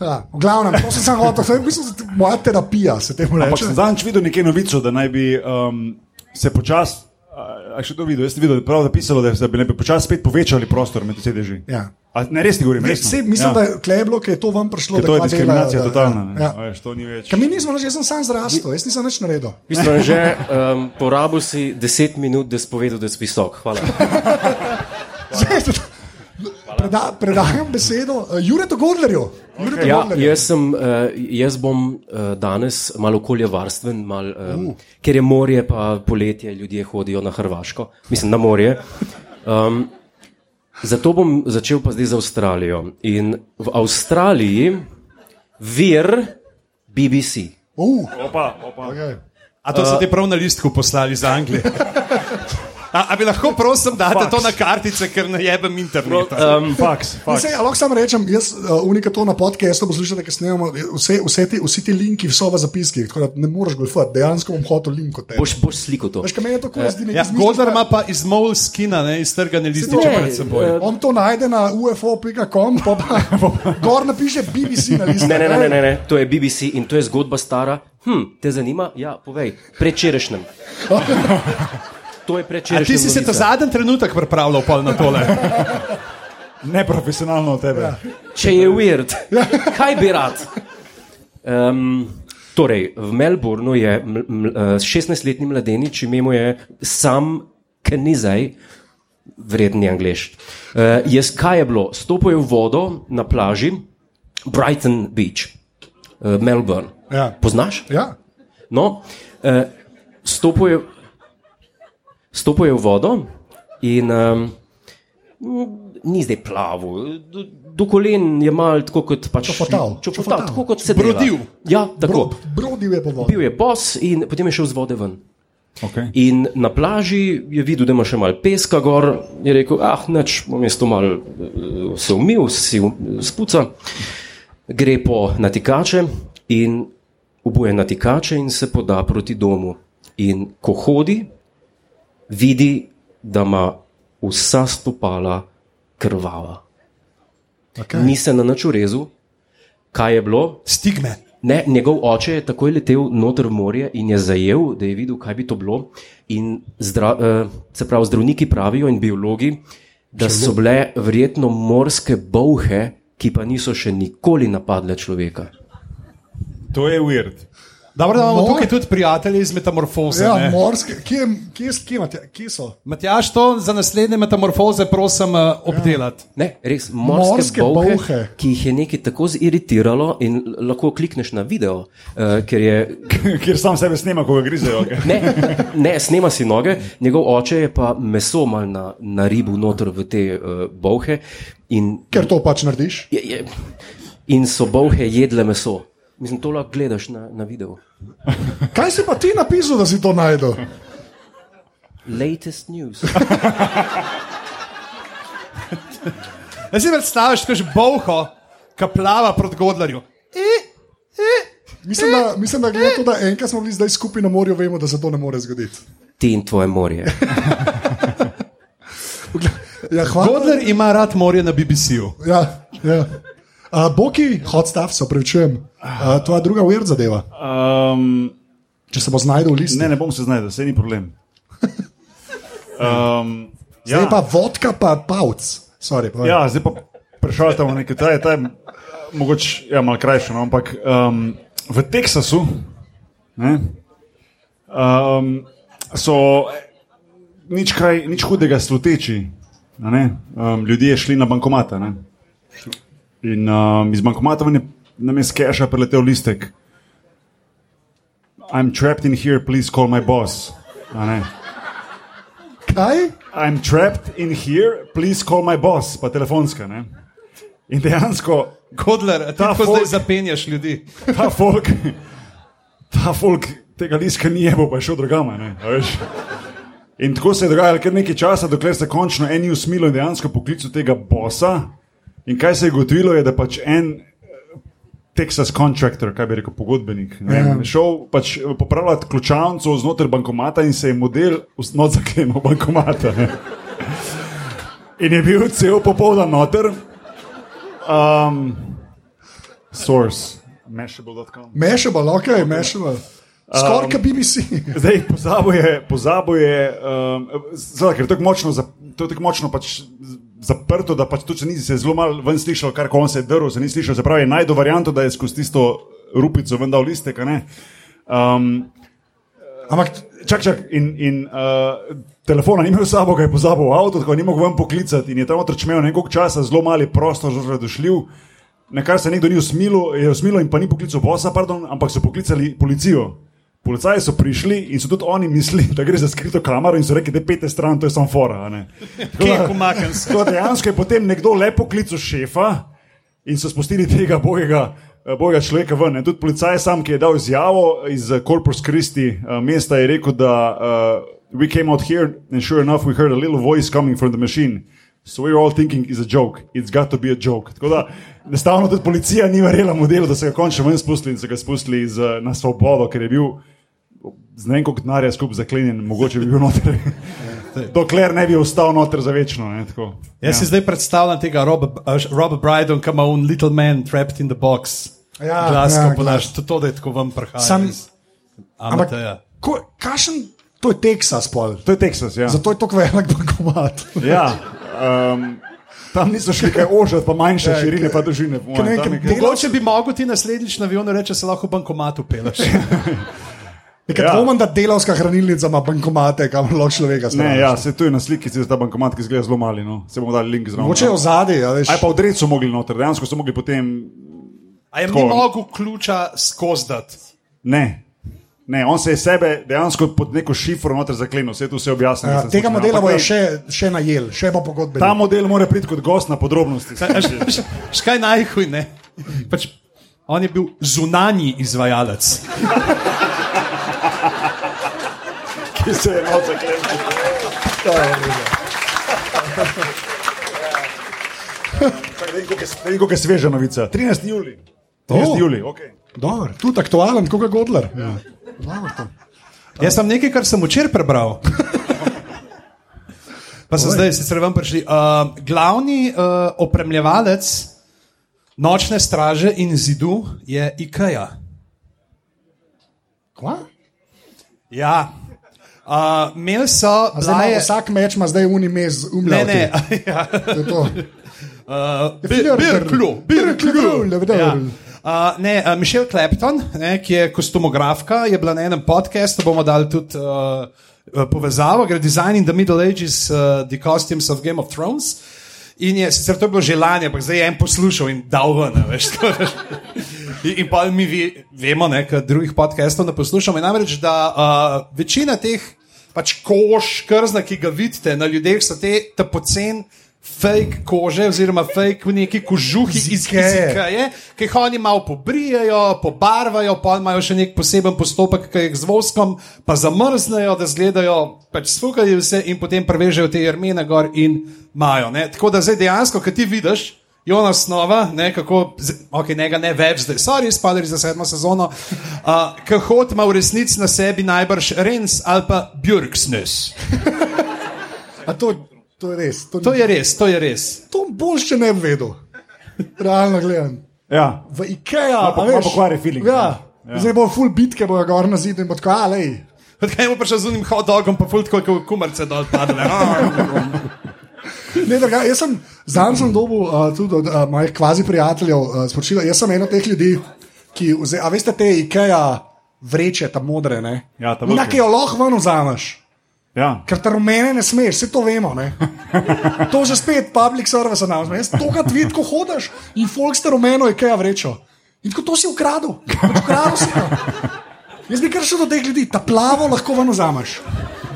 Ja, v glavnem, to sem samo hotel, to je v bistvu moja terapija, se temu Ampak sem zadnjič videl nekaj novico, da naj bi um, se počasi. A še to videl? Jaz sem videl, prav napisalo, da se bi naj bi počasi spet povečali prostor med sedeži. Ja. A, ne, res ti govorim, res. Vse, mislim, ja. da je je bilo, ki je to vam prišlo. Da to je diskriminacija delajo, da- totalna. ne. Ja. A veš, to ni več. Ker mi nismo, jaz sem sam zrastel, jaz nisem nič naredil. Bistvu je že um, porabil si 10 minut, da si povedal, da si visok. Hvala. <laughs> Preda, predajam besedo uh, Juretu Godlerju. Juretu Ja, Godlerju. jaz, sem, uh, jaz bom uh, danes malo okoljevarstven, mal, um, uh. ker je morje, pa poletje ljudje hodijo na Hrvaško, mislim na morje. Um, zato bom začel pa zdaj z Avstralijo. In v Avstraliji vir BBC. Uh, Opa, opa. okay. A to so ti prav na listku poslali iz Anglije? <laughs> A, a bi lahko, prosim, date Faks. to na kartice, ker ne jebem interneta? Um, Faks, faks. Vse, lahko samo rečem, jaz uh, unika to na podkastu poslušate, ker snemamo, vse, vse, ti, vsi ti linki so v zapiskih, tako da ne moreš goljufati, dejansko bom hotel link od tebe. boš, boš sliko to. Veš, kaj meni je to kul, zdi Ja, nekaj Godler ima pa iz Moleskina, ne, iztrgane lističe Ne, pred seboj. eh, On to najde na ufo.com, pa, pa <laughs> gor napiše BBC na listu. Ne, ne, ne, ne, ne, ne, to je BBC in to je zgodba stara. Hm, te zanima? Ja, povej. Prečerajšnjem. <laughs> To je A prečerajšnjem. ti si se ta zadnji trenutek pripravljal pol na tole? Neprofesionalno od tebe. Če je weird, kaj bi rad? Um, torej, v Melbournu je m, m, eh, 16-letni mladenič, ime mu je Sam Knizaj, vredni angliš. Uh, jaz, kaj je bilo? Stopil je v vodo na plaži Brighton Beach, uh, Melbourne. Ja. Poznaš? Ja. No, uh, stopil, je, stopil je v vodo in um, ni zdaj plaval. Do, do kolen je mal tako kot pač, Čopotal. čopotal, Čopotal. tako kot se Brodil. Ja, tako. Bro, brodil je po vodi. Bil je bos in potem je šel z vode ven. Okay. In na plaži je videl, da ima še malo peska gor, je rekel, ah, neč, bom jaz to malo eh, se umil, si spuca. Gre po natikače in oboje natikače in se poda proti domu. In ko hodi, vidi, da ima vsa stopala krvava. Okay. Ni se na nič urezil, kaj je bilo, Stigme. Ne, njegov oče je takoj letel noter v morje in je zajel, da je videl, kaj bi to bilo. In zdra, uh, se pravi, zdravniki pravijo in biologi, da so bile verjetno morske bolhe, ki pa niso še nikoli napadle človeka. To je weird. Dobro, da imamo Mor- tukaj tudi prijatelje iz metamorfoze. Ja, ne. morske, kje, kje, kje, kje, kje so? Matjaš, to za naslednje metamorfoze prosim uh, obdelati. Ne, res, morske, Morske bolhe, bolhe. ki jih je nekaj tako ziritiralo, in lahko klikneš na video, uh, ker je <laughs> Kjer sam sebe snema, ko ga grizejo. Okay. Ne, ne, snema si noge, njegov oče je pa meso mal na, na ribu noter v te uh, bolhe. In, Ker to pač narediš. je, je, in so bolhe jedle meso. Mislim, to lahko gledaš na, na videu. <laughs> Kaj si pa ti napisal, da si to najdel? Latest news. <laughs> Jaz si predstavljaš, kot boho, ki plava proti Godlerju. Mislim, da, mislim, da glede to, da enkrat smo bili zdaj skupaj na morju, vemo, da se to ne more zgoditi. Ti in tvoje morje. <laughs> Ja, hvala. Godler ima rad morje na BBC-ju. Ja, ja. Uh, Boki, hot stuff, se upravičujem. Uh, tvoja druga weird zadeva, Um, če se bo znašel v listu. ne, ne bom se znašel, vse ni problem. <laughs> Um, Zdaj ja, pa vodka, pa pavc. Sorry, povej. ja, zdaj pa prešaltamo nekaj, ta je, ta je mogoče ja, malo krajše, no, ampak um, v Teksasu ne, um, so nič, kaj, nič hudega sluteči. ne, Um, ljudje šli na bankomata. Ne. In um, iz bankomata je nam je z keša preletel listek. I'm trapped in here, please call my boss. A ne. Kaj? I'm trapped in here, please call my boss, pa telefonska. Ne? In dejansko ti Ta folk- zdaj zapenjaš ljudi. ta folk, ta folk tega liska ni jebo, pa je šel drugama. Ne? a veš. In tako se je dogajalo kar nekaj časa, dokler se končno en usmilo in dejansko poklical tega bosa. In kaj se je gotovilo, je, da pač en eh, Texas contractor, kaj bi rekel, pogodbenik, ne Ja. šel pač popravljati ključavnico znotraj bankomata in se je model not zaklenil bankomata. Ne. In je bil cel popoldan noter. Um, source, mashable.com. Mešabal, ok, mešabal. Skoraj um, BBC. <laughs> Zdaj, pozabo je, pozabo je um, zdaj, ker je tako močno, zap, to je tako močno pač z- zaprto, da pač če nisi se zelo malo ven slišal, kar ko on se je drl, se ni slišal, se pravi, najdo varianto, da je skozi tisto rupico ven dal listek. a ne. Um, Ampak čak, čak, in, in uh, telefona ni imel s sabo, ga je pozabil v avtu, tako ni mogel vam poklicati in je tam otrčmel nekaj časa, zelo mali prostor, zelo radošljiv. Na kar se nekdo ni usmilil, je usmilil in pa ni poklical bosa, pardon, ampak so poklicali policijo. Policaji so prišli in so tudi oni mislili, da gre za skrito kamero in so rekli, da je pete stran, to je samo fora. Tako da- Dejansko je potem nekdo lepo klical šefa in so spustili tega bogega, eh, bogega človeka ven. Ne. Tudi policaj sam, ki je dal izjavo iz eh, Corpus Christi uh, mesta, je rekel, da uh, we came out here and sure enough we heard a little voice coming from the machine. So we were all thinking it's a joke, it's got to be a joke. Tako da enostavno tudi policija ni verjela modelu, da so ga končno ven spustili in so ga spustili iz, eh, na svobodo, ker je bil z ne vem koliko denarja skupaj zaklenjen, mogoče bi bil noter. <laughs> Dokler ne bi ostal noter za večno. Ne, tako. Jaz ja. si zdaj predstavljam tega Roba, uh, Roba Brydon, ki ima un little man trapped in the box. Ja, glas, ja, ja, glas. podaš, to, to, da je tako vam prihaja. Sam- Ampak, Amateja. ko, kašen, to je Teksas, pol. To je Teksas. Ja. Zato je tako velik bankomat. <laughs> Ja, um, tam niso šli kaj ožati, pa manjše Ja, širine, pa dolžine. Mogoče bi mogel ti naslednjič na avionu reči, da se lahko v bankomatu peleš. <laughs> Nekaj Ja. dvomim, da delovska hranilnica ima bankomate, kamor lahko človeka Ne, spraviš. ja, se tu je na sliki, se ta bankomat, ki izgleda zelo mali. No. Se bomo dali link zraven. Mogoče je v zadnji, ja, veš. Aj pa v drecu mogli noter, dejansko so mogli potem. A je Tako. mogel ključa skozdati? Ne. Ne, on se je sebe dejansko pod neko šifro noter zaklenil, vse to vse objasnil. Ja, sem tega modela bojo še, še najel, še bo pogodbe. Ta model mora priti kot gost na podrobnosti. Škaj najhuj, ne? Pač, on je bil zunanji izvajalec. ki se je noč zaklenil. Da vidim, koliko je- sveža novica. 13. juli. 13. O. juli, okay. Dobro, tudi aktualen, kot je Godler. Ja. Jaz sem nekaj, kar sem včeraj prebral. Pa so zdaj sicer vam prišli. Uh, glavni uh, opremljevalec nočne straže in zidu je IKEA. Kva? Ja. Uh, Imeli so, Zdaj, je, vsak meč ima zdaj unimez, ne, umljav. ne, <laughs> ja. To. Uh, Birklu, Birklu. Ja. Uh, ne, uh, Mišel Clapton, ne, ki je kostumografka, je bila na enem podkastu, bomo dali tudi uh, povezavo, gre Design in the Middle Ages, uh, The Costumes of Game of Thrones. In je sicer to bilo že lani, ampak zdaj je en poslušal in dal ven. Veš, tako, veš. in, in pa mi vi, vemo, ker drugih podcastov ne poslušamo. In namreč, da uh, večina teh pač kož, krzna, ki ga vidite na ljudeh, so te ta pocen. Fake kože, oziroma fake neki kožuhi iz. Ikeje, ki jih oni malo pobrijajo, pobarvajo, pa imajo še nek poseben postopek, ki jih z voskom pa zamrznejo, da zgledajo pač sfukajo vse in potem prevežejo te jermene gor in imajo. ne. Tako da zdaj dejansko, ki ti vidiš, Jonas Nova, ne, kako, ok, ne ne več, zdaj, sorry, spadali za sedmo sezono, uh, ki hod ima v resnici na sebi najbrž Rens ali pa Björksnes. A to, to je res. To, To je res, to je res. to boš še ne bi vedel. Realno gledam. Ja. V IKEA, Malo po- a veš, malo pokvari feeling, Ja. ja. Zdaj bo full bitke, bojo gor na zid in bo tako, alej. Odkaj mu prišel z unim hot dogom, pa fult kot kumarce dol padle. <laughs> Ne, druga, jaz sem zadnjič sem dobil uh, tudi od uh, mojih kvazi prijateljev uh, sporočilo. Jaz sem en od teh ljudi, ki, vze, a veste, te IKEA vreče, ta modre, ne? Ja, ta Na velike. ki jo lahko ven vzameš. Ja. Ker te rumene ne smeš, vse to vemo. Ne? <laughs> To že spet public service announcement. Jaz to, kar vidiš, ko hodiš in folk ste rumeno, je kaj vrečo. In tako to si ukradel, Pač ukradel si ga. Jaz bi kar šel do teh ljudi, ta plavo lahko ven vzameš.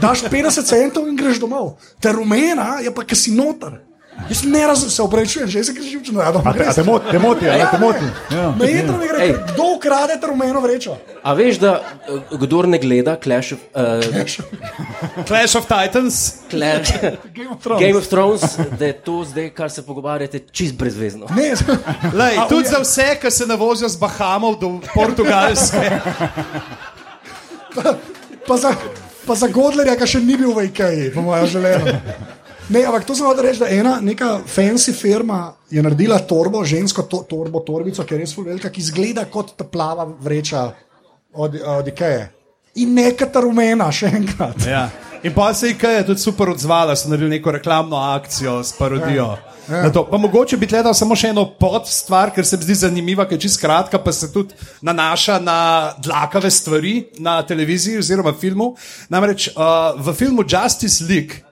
Daš 50 centov in greš domov. Ta rumena je pa, ki si noter. Jaz ne razumem, se oprečujem, že se križim, če ne A te, moti, te moti, a ne te moti. <laughs> Ja. Me je tam igre, Ej. ker kdo ukrade ta rumeno vrečo? A veš, da eh, kdor ne gleda Clash of, uh, <laughs> Clash of Titans. Clash, <laughs> Game of Thrones. Game of Thrones, da je to zdaj, kar se pogovarjate, čist brezvezno. Ne, Lej, A, tudi uja- za vse, ki se ne vozijo z Bahamov do Portugalske. pa za, pa za Godlerja, ki še ni bil v IKEA, po mojem želenu. Ne, ampak to sem hotel reči, da ena neka fancy firma je naredila torbo, žensko to, torbo, torbico, ki je res velika, ki izgleda kot ta plava vreča od, od IKEA. In neka ta rumena, še enkrat. Ja. In pa se je IKEA tudi super odzvala, so naredili neko reklamno akcijo s parodijo. Ja. Pa mogoče bi gledal samo še eno pod stvar, ker se mi zdi zanimiva, ker je čisto kratka, pa se tudi nanaša na dlakave stvari na televiziji oziroma filmu. Namreč uh, v filmu Justice League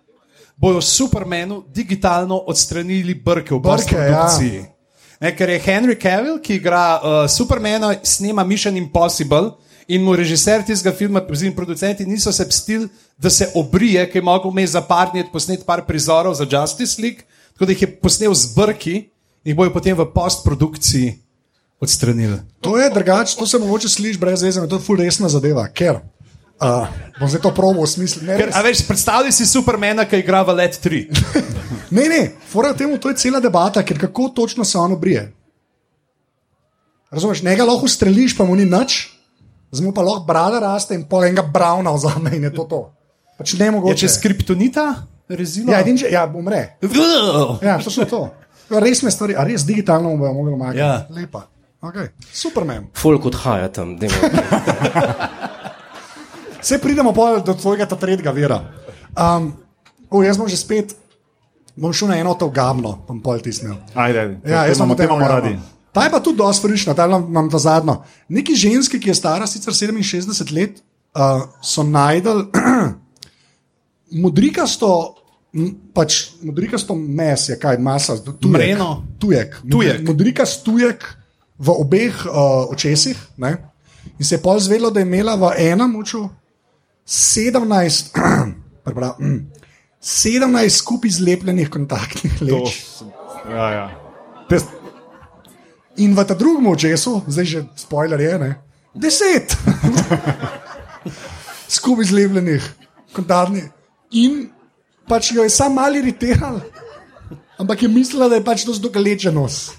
bojo Supermanu digitalno odstranili brke v Brke, postprodukciji. ja. Ne, ker je Henry Cavill, ki igra uh, Supermana, snema Mission Impossible in mu režiser tistega filma, oziroma producenti, niso se pstili, da se obrije, ker je mogel vmes za par dni posnet par prizorov za Justice League, tako da jih je posnel z brki in jih bojo potem v postprodukciji odstranili. To je drugače, to se mogoče sliši brez veze, to je ful resna zadeva, ker uh, bom zdaj to probo v smislu. Ne, Ker, res. a veš, predstavljaj si Supermana, ki igra v Let 3. <laughs> ne, ne, fora temu, to je cela debata, ker kako točno se on obrije. Razumeš, njega lahko streliš, pa mu ni nič, mu pa lahko brada raste in pol enega brauna vzame in je to to. Pač ne Je mogoče. čez kriptonita rezilo? Ja, edin, že- ja, umre. Ja, to so to. Ja, Resne stvari, a res digitalno bomo mogli omagati. Ja. Lepa. Okay. Superman. Folk odhaja tam. dajmo. <laughs> Vse pridemo pol do tvojega ta tretjega vira. Um, o, jaz bom že spet, bom šel na eno to gabno, bom pol tisnil. Ajde. Ja, jaz imamo, imamo radi. Ta je pa tudi dosti frišna, ta imam, ta zadnjo. Neki ženski, ki je stara sicer 67 let, uh, so najdel <clears throat> modrikasto. Pač modrikasto mes je kaj, masa, tujek, Mreno. Tujek. Tujek. Modrikast tujek v obeh uh, očesih. Ne? In se je pol zvedelo, da je imela v enem oču 17, <clears throat> prebral, mm, 17 skupaj zlepljenih kontaktnih To leč. sem- Ja, ja. Te, In v ta drugem očesu, zdaj že spoiler je, ne, deset <laughs> skupaj zlepljenih, kontaktnih. In pač jo je sam malo iritiral, ampak je mislila, da je pač to zdogaleče nos.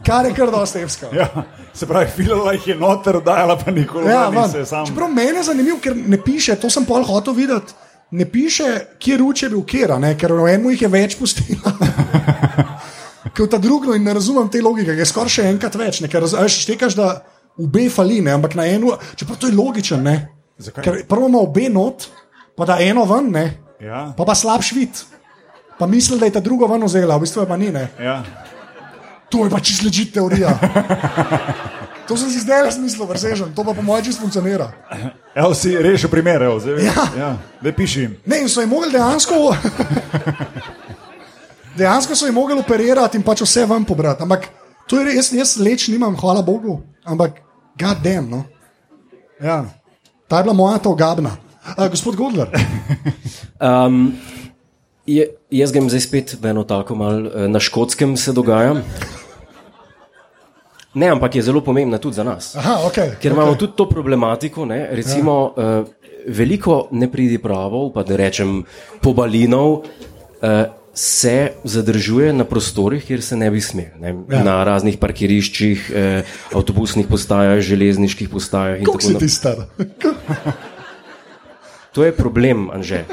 Kar je kar dosta evska. ja, se pravi, filala jih je noter, dajala pa nikoli Ja, van. se sam. Čeprav meni je zanimivo, ker ne piše, to sem pol hotel videti. Ne piše, kje ruče je bil kera, ne? ker v enem jih je več pustila. <laughs> Kot ta drugo, in ne razumem te logike, je skoraj še enkrat več. Ne? Ker raz- a veš, štekaš, da obe fali, ne? ampak na eno, čeprav to je logično. Ne? Zakaj? Ker prvo ima obe not, pa da eno ven, ne? Ja, pa pa slabš vid. Pa misli, da je ta drugo ven vzela, v bistvu je pa ni. Ne? ja. To je pa čisto ležit teorija. To sem si zdaj razmislil, vrsežen, to pa po mojem čisto funkcionira. Evo si rešil primer, evo, zdaj, Ja. ja. da piši jim. Ne, in so jim mogli dejansko. Dejansko so jim mogli operirati in pač vse vam pobrati. Ampak to je res, jaz leč nimam, hvala Bogu, ampak gadem. No. Ja. Ta je bila moja to gabna. Uh, gospod Godler, Um, je, jaz grem zdaj spet v eno tako malo eh, na škotskem se dogaja. Ne, ampak je zelo pomembna tudi za nas. Aha, okay, Ker imamo tudi to problematiko, ne, recimo, ja. uh, veliko nepridipravov, pa da rečem pobalinov, uh, se zadržuje na prostorih, kjer se ne bi smel. Ne, ja. Na raznih parkiriščih, uh, avtobusnih postajah, železniških postajah kako si naprej. ti star? To je problem, Anže. <laughs>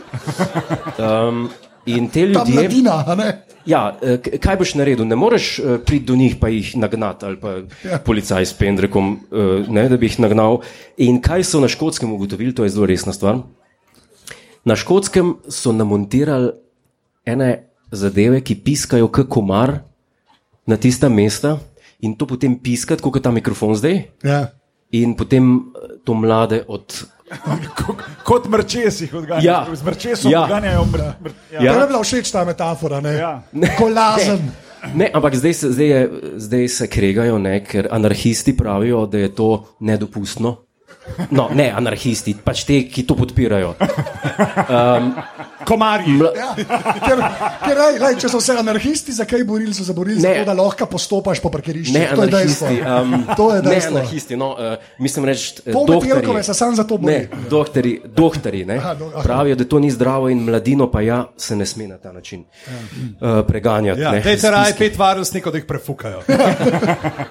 Um, in te Ta ljudje. mladina, a ne? Ja, eh, kaj boš naredil? Ne moreš eh, priti do njih pa jih nagnati ali pa Ja. policaj s pendrekom, eh, ne, da bi jih nagnal. In kaj so na škotskem ugotovili, to je zelo resna stvar. Na škotskem so namontirali ene zadeve, ki piskajo kot komar na tista mesta in to potem piskati, kot je ta mikrofon zdaj, Ja. in potem to mlade od. Kot, mrčesi jih odganjajo. Ja. Z mrčesom Ja. odganjajo mr, mr, ja. Ja. Tebi je bila všeč ta metafora, ne? Ja. Kolazen. Ne, ampak zdaj se, zdaj, je, zdaj se kregajo, ne, ker anarhisti pravijo, da je to nedopustno. No, ne anarhisti, pač te, ki to podpirajo. Komarji. Mla, Ja, ker, ker, lej, lej, če so se anarhisti, zakaj borili, so se borili Ne. zato, da lahko postopaš po parkirišču. ne to je dejstvo. Um, to je ne dejstvo. anarhisti, no, uh, mislim reči, eh, doktorji. Se sam za to bori. Ne, doktori, doktori ne, Aha, do- aha. pravijo, da to ni zdravo in mladino pa ja, se ne sme na ta način uh, preganjati. Ja, ne, Dajte raje pet varnostnikov, da jih prefukajo. <laughs>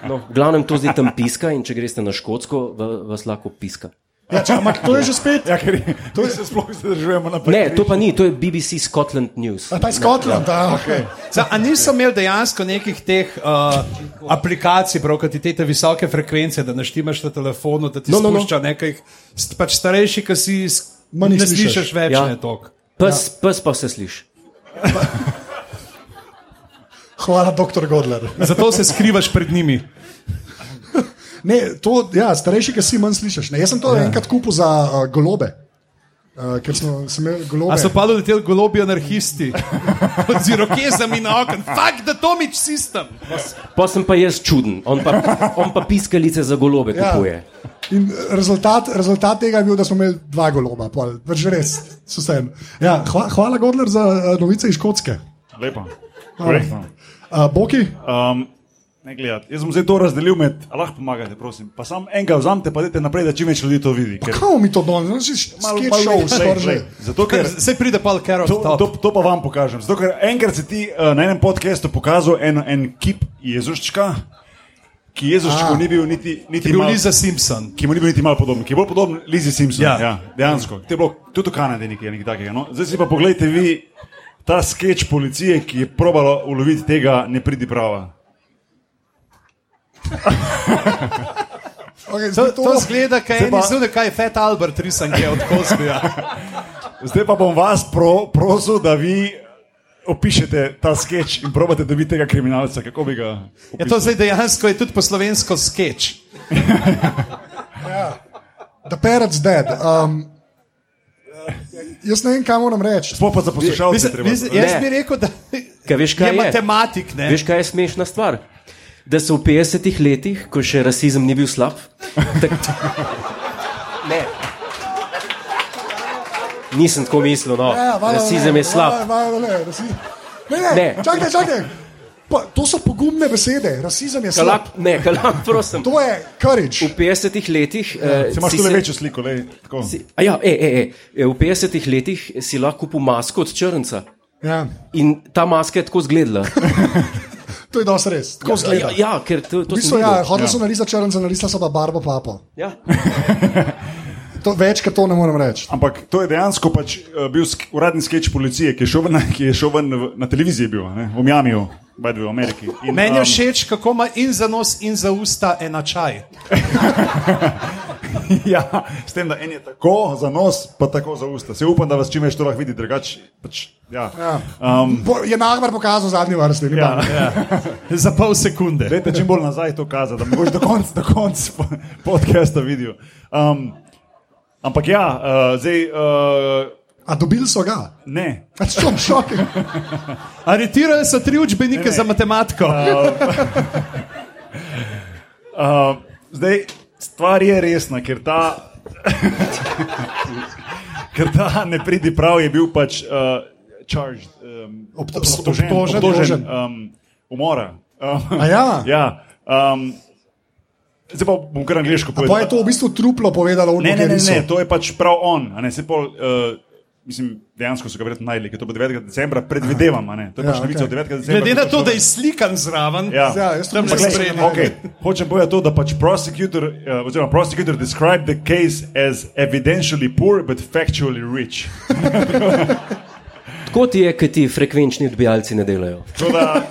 No, v glavnem to zdaj tam piska in če greste na škotsko, va- vas lahko piska. Ja, če, ampak to je že spet. Ja, ker je- to se sploh zadržujemo naprej. Ne, to pa ni, to je BBC Scotland News. A ta je Skotland, a, okay. Zdaj, a niso imeli dejansko nekih teh uh, aplikacij, prav kot ti te, te visoke frekvence, da naštimaš na telefonu, da ti No, spušča no, no. nekaj, st- pač starejši, ki si manj Ne jih slišiš več, Ja. ne tok. Pes, ja. pes pa se sliši. Hvala, doktor Godler. Zato se skrivaš pred njimi. Ne, to, ja, starejši, ki si manj slišiš. Ne, jaz sem to ja. enkrat kupil za uh, golobe. Uh, ker smo sem imeli golobe. A so pa leteli golobi anarhisti, <laughs> z rokezami na okn, fuck the Tomič system. Pa sem pa jaz čuden, on pa, on pa piskalice za golobe Ja. kupuje. In rezultat, rezultat tega je bil, da smo imeli dva goloba, pač res, so vse. Ja, hva, hvala, Godler, za uh, novice iz Škotske. Lepo. Uh, Boki, Um, ne gledati. Jaz sem zdaj to razdelil med, a lahko pomagate, prosim. Pa sam enega vzamete, pa idete naprej, da čim več ljudi to vidi. Ker, kako mi to danes, no, si sketch show, glej, skoraj že. Zato, ker Se pride pa Carol to, to, to pa vam pokažem. Zato, ker enkrat si ti uh, na enem podkastu pokazal en, en kip Jezuščka, ki Jezuščku A. ni bil niti, niti bil mal- Liza Simpson. ki mu ni bil niti malo podoben, ki je bolj podoben Lizi Simpson. Ja. Ja. ja, dejansko. To je bilo tudi v Kanadi nekaj, nekaj takega. No? Zdaj si pa pogledajte vi ta sketch policije, ki je probala uloviti tega, ne pridi prava. Okay, To, zdaj to zgleda, kaj je izgleda, kaj je Fat Albert risanke od Kozbija. <laughs> Zdaj pa bom vas pro, prosil, da vi opišete ta sketch in probate dobiti tega kriminalca. Kako bi ga? Je to zdaj dejansko je tudi po slovensko sketch. <laughs> The parrot's dead. Um, jaz ne vem, kaj moram reči. Sploh pa za poslušalce jaz Ne. bi rekel, da Kaj veš, kaj je je? matematik. Ne? Veš, kaj je smešna stvar? Da so v 50-ih letih, ko še rasizem ni bil slab. Tak... Ne. Nisem tako mislil, no. Ja, valjda rasizem ne, je slab. valjda- valjda ne, rasi- Ne, ne, Ne. čakaj, čakaj. Pa, to so pogumne besede, rasizem je slab. Kalak, ne, kalak, prosim. To je courage. V 50-ih letih. eh, Se imaš si tu se- večjo sliko, lej, tako. si- A ja, e, e, e. V 50-ih letih si lahko kupil masko od črnca. Ja, In ta maska je tako izgledala. <laughs> to je dosti res. Tako Ja, zgleda. ja, ker to, to V bistvu, sem ja, hodili so narisati črnce, narisali so pa barvo papo. Ja. <laughs> To, več kot to ne morem reči. Ampak to je dejansko pač, uh, bil sk uradni sketch policije, ki je šel ven, je šel ven v, na televiziji, bil, ne, v Miamiju, bajde v Ameriki. In, Meni je um, všeč, kako ima in za nos, in za usta enačaj. <laughs> <laughs> ja, s tem, da en je tako za nos, pa tako za usta. Se upam, da vas čim več to lahko vidi, drugače. Pač, ja. Ja. um, Bo, je Nagmar pokazal zadnji vrsti. ni ja, ja. <laughs> Za pol sekunde. Dajte čim bolj nazaj to kazati, da boš do konca, do konca po- podcasta videl. Um, ampak ja, uh, zdaj uh, A dobili so ga? ne. Pač je šok. <laughs> Aretirali so tri učbenike za matematiko. Uh, zdaj, stvar je resna, ker ta, ker ta ne pridi prav, je bil pač uh, charged, um, Ob- obtožen, obtožen, obtožen um, umora. Um, A ja? ja um, zdaj pa bom kar angliško Pa je povedal. to v bistvu truplo povedalo Ne, ne, ne, ne, to je pač prav on. Ne, pol, uh, mislim, dejansko so ga verjetno najdli, ker to bo 9. decembra, predvidevam. a ne. To je Ja, pač novica okej. od 9. decembra. Glede na to, da je slikan zraven, Ja. Ja, Tam ne ne Okay. Hočem povedati to, da pač prosecutor, uh, oziroma prosecutor described the case as evidentially poor but factually rich. <laughs> Tako ti je, ker ti frekvenčni odbijalci ne delajo. Da,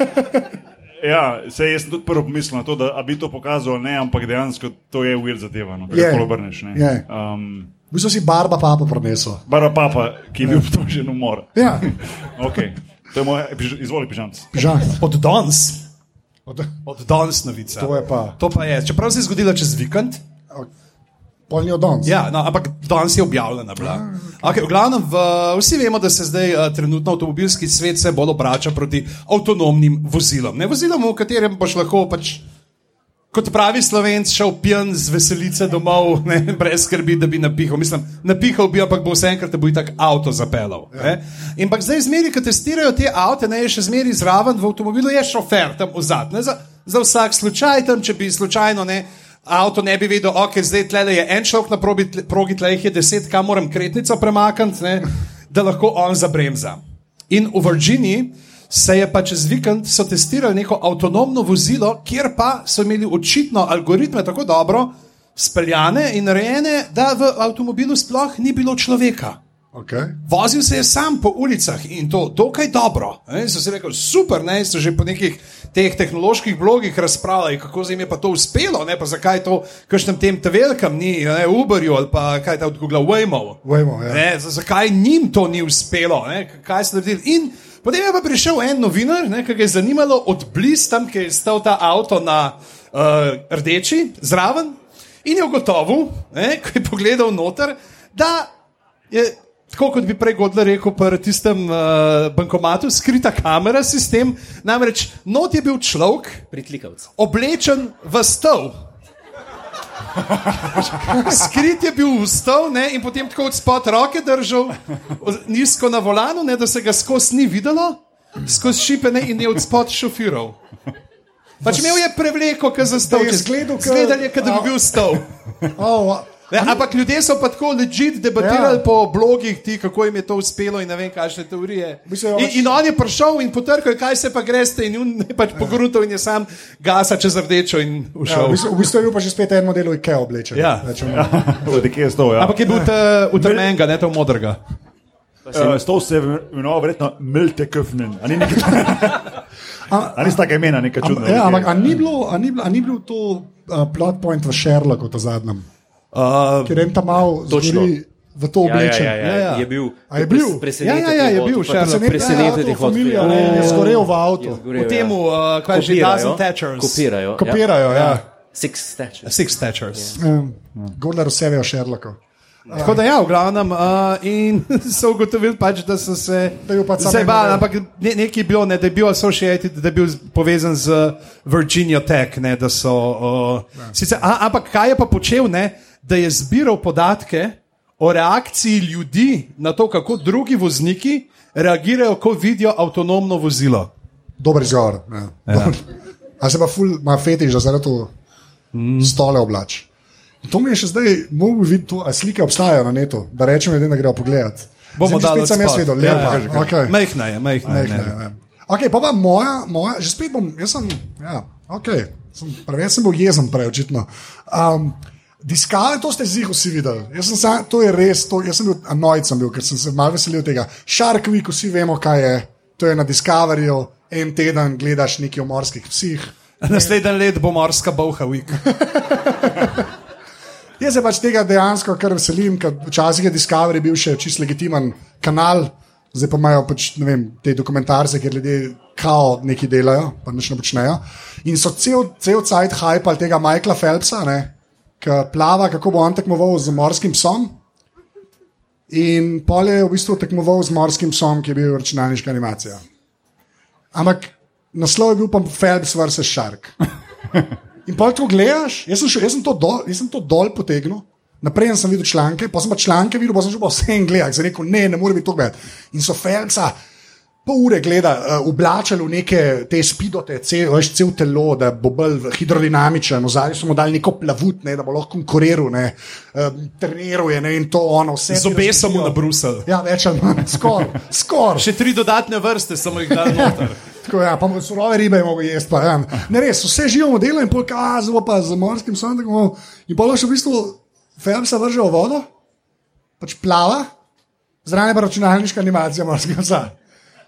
ja, se jaz sem tudi prvo pomislil na to, da bi to pokazal, ne, ampak dejansko to je weird zadeva, no, Je. kako yeah. obrneš. ne. Je. Um, V bistvu si barba papo prenesel. Bara papa, ki je bil obtožen umor. Ja, <laughs> Okay. To je moj, izvoli, pižamc. pižam. od danes, Od- od danes novica. To pa. To pa je. Čeprav se je zgodilo čez vikend, Polni od danes. ja, no, ampak danes je objavljena. bila. Okay, v glavnem, v, vsi vemo, da se zdaj uh, trenutno avtomobilski svet bolj obrača proti avtonomnim vozilom. Ne vozilom, v katerem boš lahko pač. Kot pravi slovenc, šel pijan z veselice domov, ne, brez skrbi, da bi napihal. Mislim, napihal bi, ampak bo vse enkrat, da bo tako avto zapeljal. Ja. Ampak zdaj, zmeri, ko testirajo te avto, ne je še zmeri zraven v avtomobilu, je šofer tam vzad. Za, za vsak slučaj tam, če bi slučajno ne. Avto ne bi vedel, ok, zdaj tle je en človek na probi, tle- progi, tle jih je deset, kam moram kretnico premakniti, da lahko on zabremza. In v Virginiji se je pa čez vikend so testirali neko avtonomno vozilo, kjer pa so imeli očitno algoritme tako dobro speljane in narejene, da v avtomobilu sploh ni bilo človeka. Okay. Vozil se je sam po ulicah in to dokaj dobro. Ne? So si rekel, super, ne, so že po nekih teh tehnoloških blogih razpravljali, kako jim je pa to uspelo, ne pa zakaj to, kakšnem tem tevelkam ni, ne, Uberju ali pa kaj ta od Google Waymo. Waymo, ja. Ne, zakaj njim to ni uspelo, ne, kaj so naredili. In potem je pa prišel en novinar, ne, ki ga je zanimalo od blizu tam, kjer je stal ta avto na uh, rdeči zraven in je ugotovil, ne, ko je pogledal noter, da je. Tako kot bi prej Godler rekel, pri tistem uh, bankomatu, skrita kamera sistem, namreč not je bil človek, oblečen v stol. Skrit je bil v stol ne, in potem tako od spod roke držal, nizko na volanu, ne, da se ga skozi ni videlo, skozi šipene in je od spod šofiral. Pač imel je prevleko, ki je ke- Zgledal je, kot da bi bil stol. Oh, Ne, ampak ljudje so pa tako ležit debatirali Ja. ja. po blogih, ti, kako jim je to uspelo in ne vem, kakšne teorije. Mislim, In, pač- in on je prišel in potrkal, kaj se pa greste, in on je pač pogruntal in je sam gasa čez rdečo in ja, ušel. v, bistvu, v bistvu je bil pa že spet en model IKEA oblečen. Ja. Rečemo. Odkje <laughs> je to? Ja. Ampak je bil ta utrmenga, ne ta modrega. Uh, Stol se je imenoval verjetno Milte Köfnen. A ni nekaj A <laughs> ni tako imena, nekaj Am, čudno. ja, ampak a ni, bilo, a, ni bilo, a ni bil to uh, plot point v Sherlocku, ta zadnjem, Uh, ker en tam mal zgori v to Ja, ja, oblečen. ja, ja, Ja, ja. Je bil. A je bil? Presenečen. Ja, ja, ja, je bil Sherlock. Presenečen je familija, hodil. ne, je zgorel v avtu. v tem, uh, kaj že Dozen Thatchers. Kopirajo. Kopirajo, ja. Ja. Six Thatchers. Six Thatchers. Um, Godler vse ve o Sherlocku. Tako da ja, v glavnem, uh, in <laughs> so ugotovili pač, da so se. Je model. ampak ne, nekaj je bilo, ne, da je bil associated, da je bil z- povezan z Virginia Tech. Ne, da so, uh, sicer, a, ampak kaj je pa počel, ne, da je zbiral podatke o reakciji ljudi na to, kako drugi vozniki reagirajo, ko vidijo avtonomno vozilo. Dober izgovor. Ja. Ja. A se pa ful, ima fetiš, da se to mm. stole oblač. In To mi je še zdaj, mogo videti, to, a slike obstajajo na netu, da rečemo, da gremo pogledat. Bomo dali spet sem jaz videl, Ja, lepa. ja, Okay. Mehna je, mehna je. Ne, ne. Okay, pa pa moja, moja, že spet bom, jaz sem, ja, okay, sem preveč sem bil jezen prej, očitno. Um, Diskave, to ste zih vsi videli. Jaz sem sam, to je res, to, jaz sem bil annoyed, sem bil, ker sem se malo veselil tega. Shark Week, vsi vemo, kaj je. To je na Discoveryju, en teden gledaš nekaj o morskih psih. <laughs> Naslednji let bo morska boha week. <laughs> Jaz se pač tega dejansko kar veselim, ker včasih je Discovery bil še čist legitimen kanal, zdaj pa imajo pač, ne vem, te dokumentarce, kjer ljudje kao nekaj delajo, pa nič ne počnejo. In so cel, cel cajt hajpali tega Michaela Phelpsa, ki plava, kako bo on tekmoval z morskim psom. In pol je v bistvu tekmoval z morskim psom, ki je bil računalniška animacija. Ampak naslov je bil pa Phelps vs. Shark. <laughs> In pa to gledaš, jaz sem, še, jaz sem, to, dol, jaz sem to dol potegnil. Naprej sem videl članke, pa sem pa članke videl, pa sem že pa vse en gledal, sem rekel, ne, ne more biti to gledati. In so Felca pol ure gleda, uh, oblačali v neke te spidote, cel, veš, cel telo, da bo bolj hidrodinamičen, ozadje so mu dali neko plavut, ne, da bo lahko konkuriral, ne, uh, treniral je, ne, in to ono, vse. Z obesom na Bruselj. Ja, več ali manj, skoraj, skoraj. Še tri dodatne vrste samo jih dal noter. <laughs> Tako, ja, pa surove ribe je mogo jesti. Pa, ja. Ne res, vse živo delo in pol kazo, pa z morskim sondekom. In pol še v bistvu Felpsa vrže v vodo, pač plava, zraven je pa računalniška animacija morskega psa.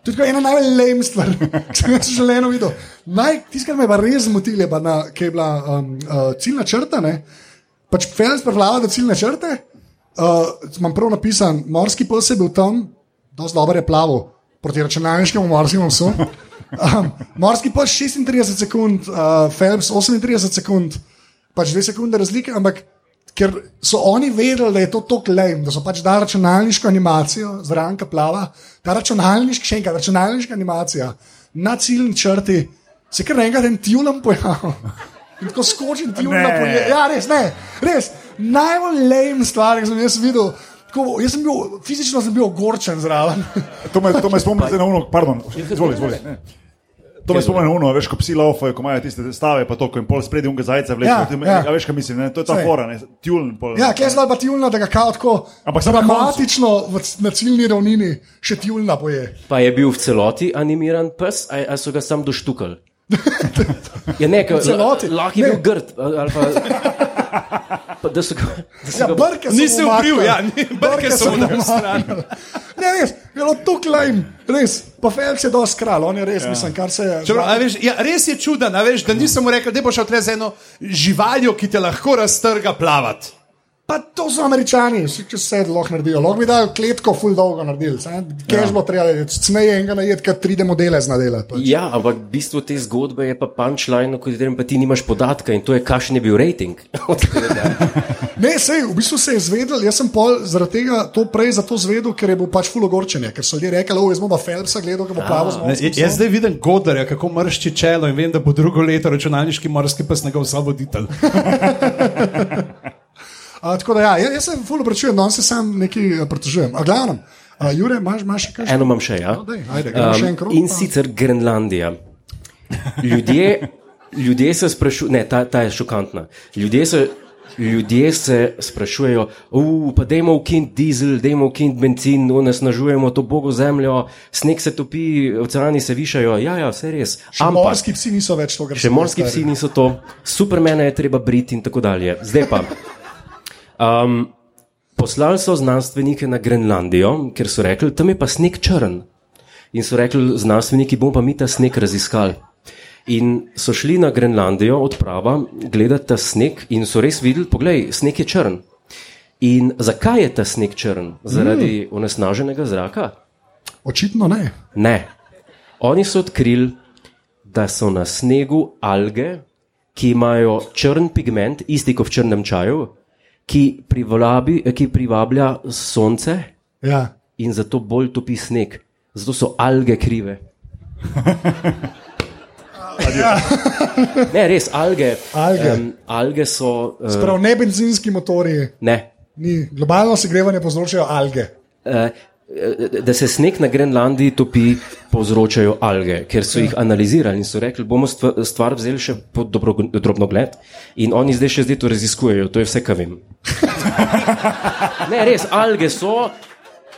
To je ena najbolj lame stvar, ki <laughs> sem jaz še eno videl. Tisto, kar me je res zmotil, je, ki je bila um, uh, ciljna črta. Ne? Pač Felps prevlada do ciljne črte. Uh, imam prav napisan, morski pes je bil tam, dosti dobro je plaval proti računalniškemu morskemu psu. <laughs> Um, morski pes 36 sekund, uh, Phelps 38 sekund, pač 2 sekunde razlike, ampak ker so oni vedeli, da je to tako lame, da so pač dali računalniško animacijo, zraven ka plava, ta računalniška, še enkrat, računalniška animacija na ciljni črti, se kar enkrat en tjulam pojavil. In tako skočim tjulam Ne. pojavil. Ja, res, ne, res. Najbolj lame stvar, ki sem jaz videl. Tako, jaz sem bil, fizično sem bil ogorčen zraven. To me, to me spomni <laughs> na uno, pardon, izvoli, izvoli. Ne. To me spomni na uno, veš, ko psi laufajo, ko imajo tiste stave, pa to, ko jim pol spredi unga zajca vleče. Ja, Ja, ja. ja. Veš, kaj mislim, ne? to je ta fora, ne, tjuln. Pol, Ja, kje je zdaj pa tjulna, da ga kao tako Ampak dramatično v, na ciljni ravnini še tjulna poje. Pa je bil v celoti animiran pes, ali so ga sam doštukali? <laughs> Ja, ne, ka- celoti. lahko je bil grd. Pa, da so ga, da so Ja, ga brke so ubril, umaknili. ja, ni- brke so dali stran. Ne, res, bilo tukaj lajm, res. Pa Felix je dosti kralj, on je res, ja. mislim, kar se je. Čeprav, a veš, ja, res je čuden, a veš, da nisem mu rekel, da boš šel tle z eno živaljo, ki te lahko raztrga plavati. Pa to so američani, vsi če se lahko naredijo. Lahko bi dal kletko, full dolgo naredili. Kaj bo treba, cmeje enega najet, kad tri modele znadela. Pač. Ja, ampak bistvo te zgodbe je pa punchline, o katerem pa ti nimaš podatka in to je, kakšen je bil <laughs> tega. Ne, sej, v bistvu se je zvedel, jaz sem pol zaradi tega to prej zato zvedel, ker je bil pač full ogorčenje, ker so ljudje rekli, o, jaz bom pa Phelpsa gledal, ki bo plaval z Ne, morskим Jaz psom." zdaj vidim Godarja, kako mršči čelo in vem, da bo drugo leto računalniški morski pes njegov zavoditelj. <laughs> A, tako da, ja, jaz, jaz se full obračujem, no, se sam nekaj eh, pritožujem. A glavnem, a, Jure, imaš, imaš še kaj? Eno imam še, ja. No, daj, ajde, gremo še en krog, in pa- sicer Grenlandija. Ljudje, ljudje se sprašujejo, ne, ta, ta je šokantna. Ljudje se, ljudje se sprašujejo, "U, pa dajmo ukiniti dizel, dajmo ukiniti benzin, onesnažujemo to bogo zemljo, sneg se topi, oceani se višajo. Ja, ja, vse res. Še morski psi niso več to, kar Še so morski bili psi niso to, supermene je treba briti in tako dalje. Zdaj pa. Um, poslali so znanstvenike na Grenlandijo, ker so rekli, tam je pa sneg črn. In so rekli, znanstveniki bomo pa mi ta sneg raziskali. In so šli na Grenlandijo odprava, gledati ta sneg in so res videli, poglej, sneg je črn. In zakaj je ta sneg črn? Zaradi mm. onesnaženega zraka? Očitno ne. Ne. Oni so odkrili, da so na snegu alge, ki imajo črn pigment, isti kot v črnem čaju, ki, privlabi, ki privablja sonce Ja. in zato bolj topi sneg. Zato so alge krive. ne, res, alge. Alge. Um, alge so. Uh, Prav ne benzinski motori, ne. ni. globalno segrevanje povzročajo alge. Uh, da se sneg na Grenlandiji topi, povzročajo alge, ker so jih analizirali in so rekli, bomo stva- stvar vzeli še pod dobro, drobno gled. In oni zdaj še zdaj to raziskujejo, to je vse, kar vem. <laughs> Ne, res, alge so.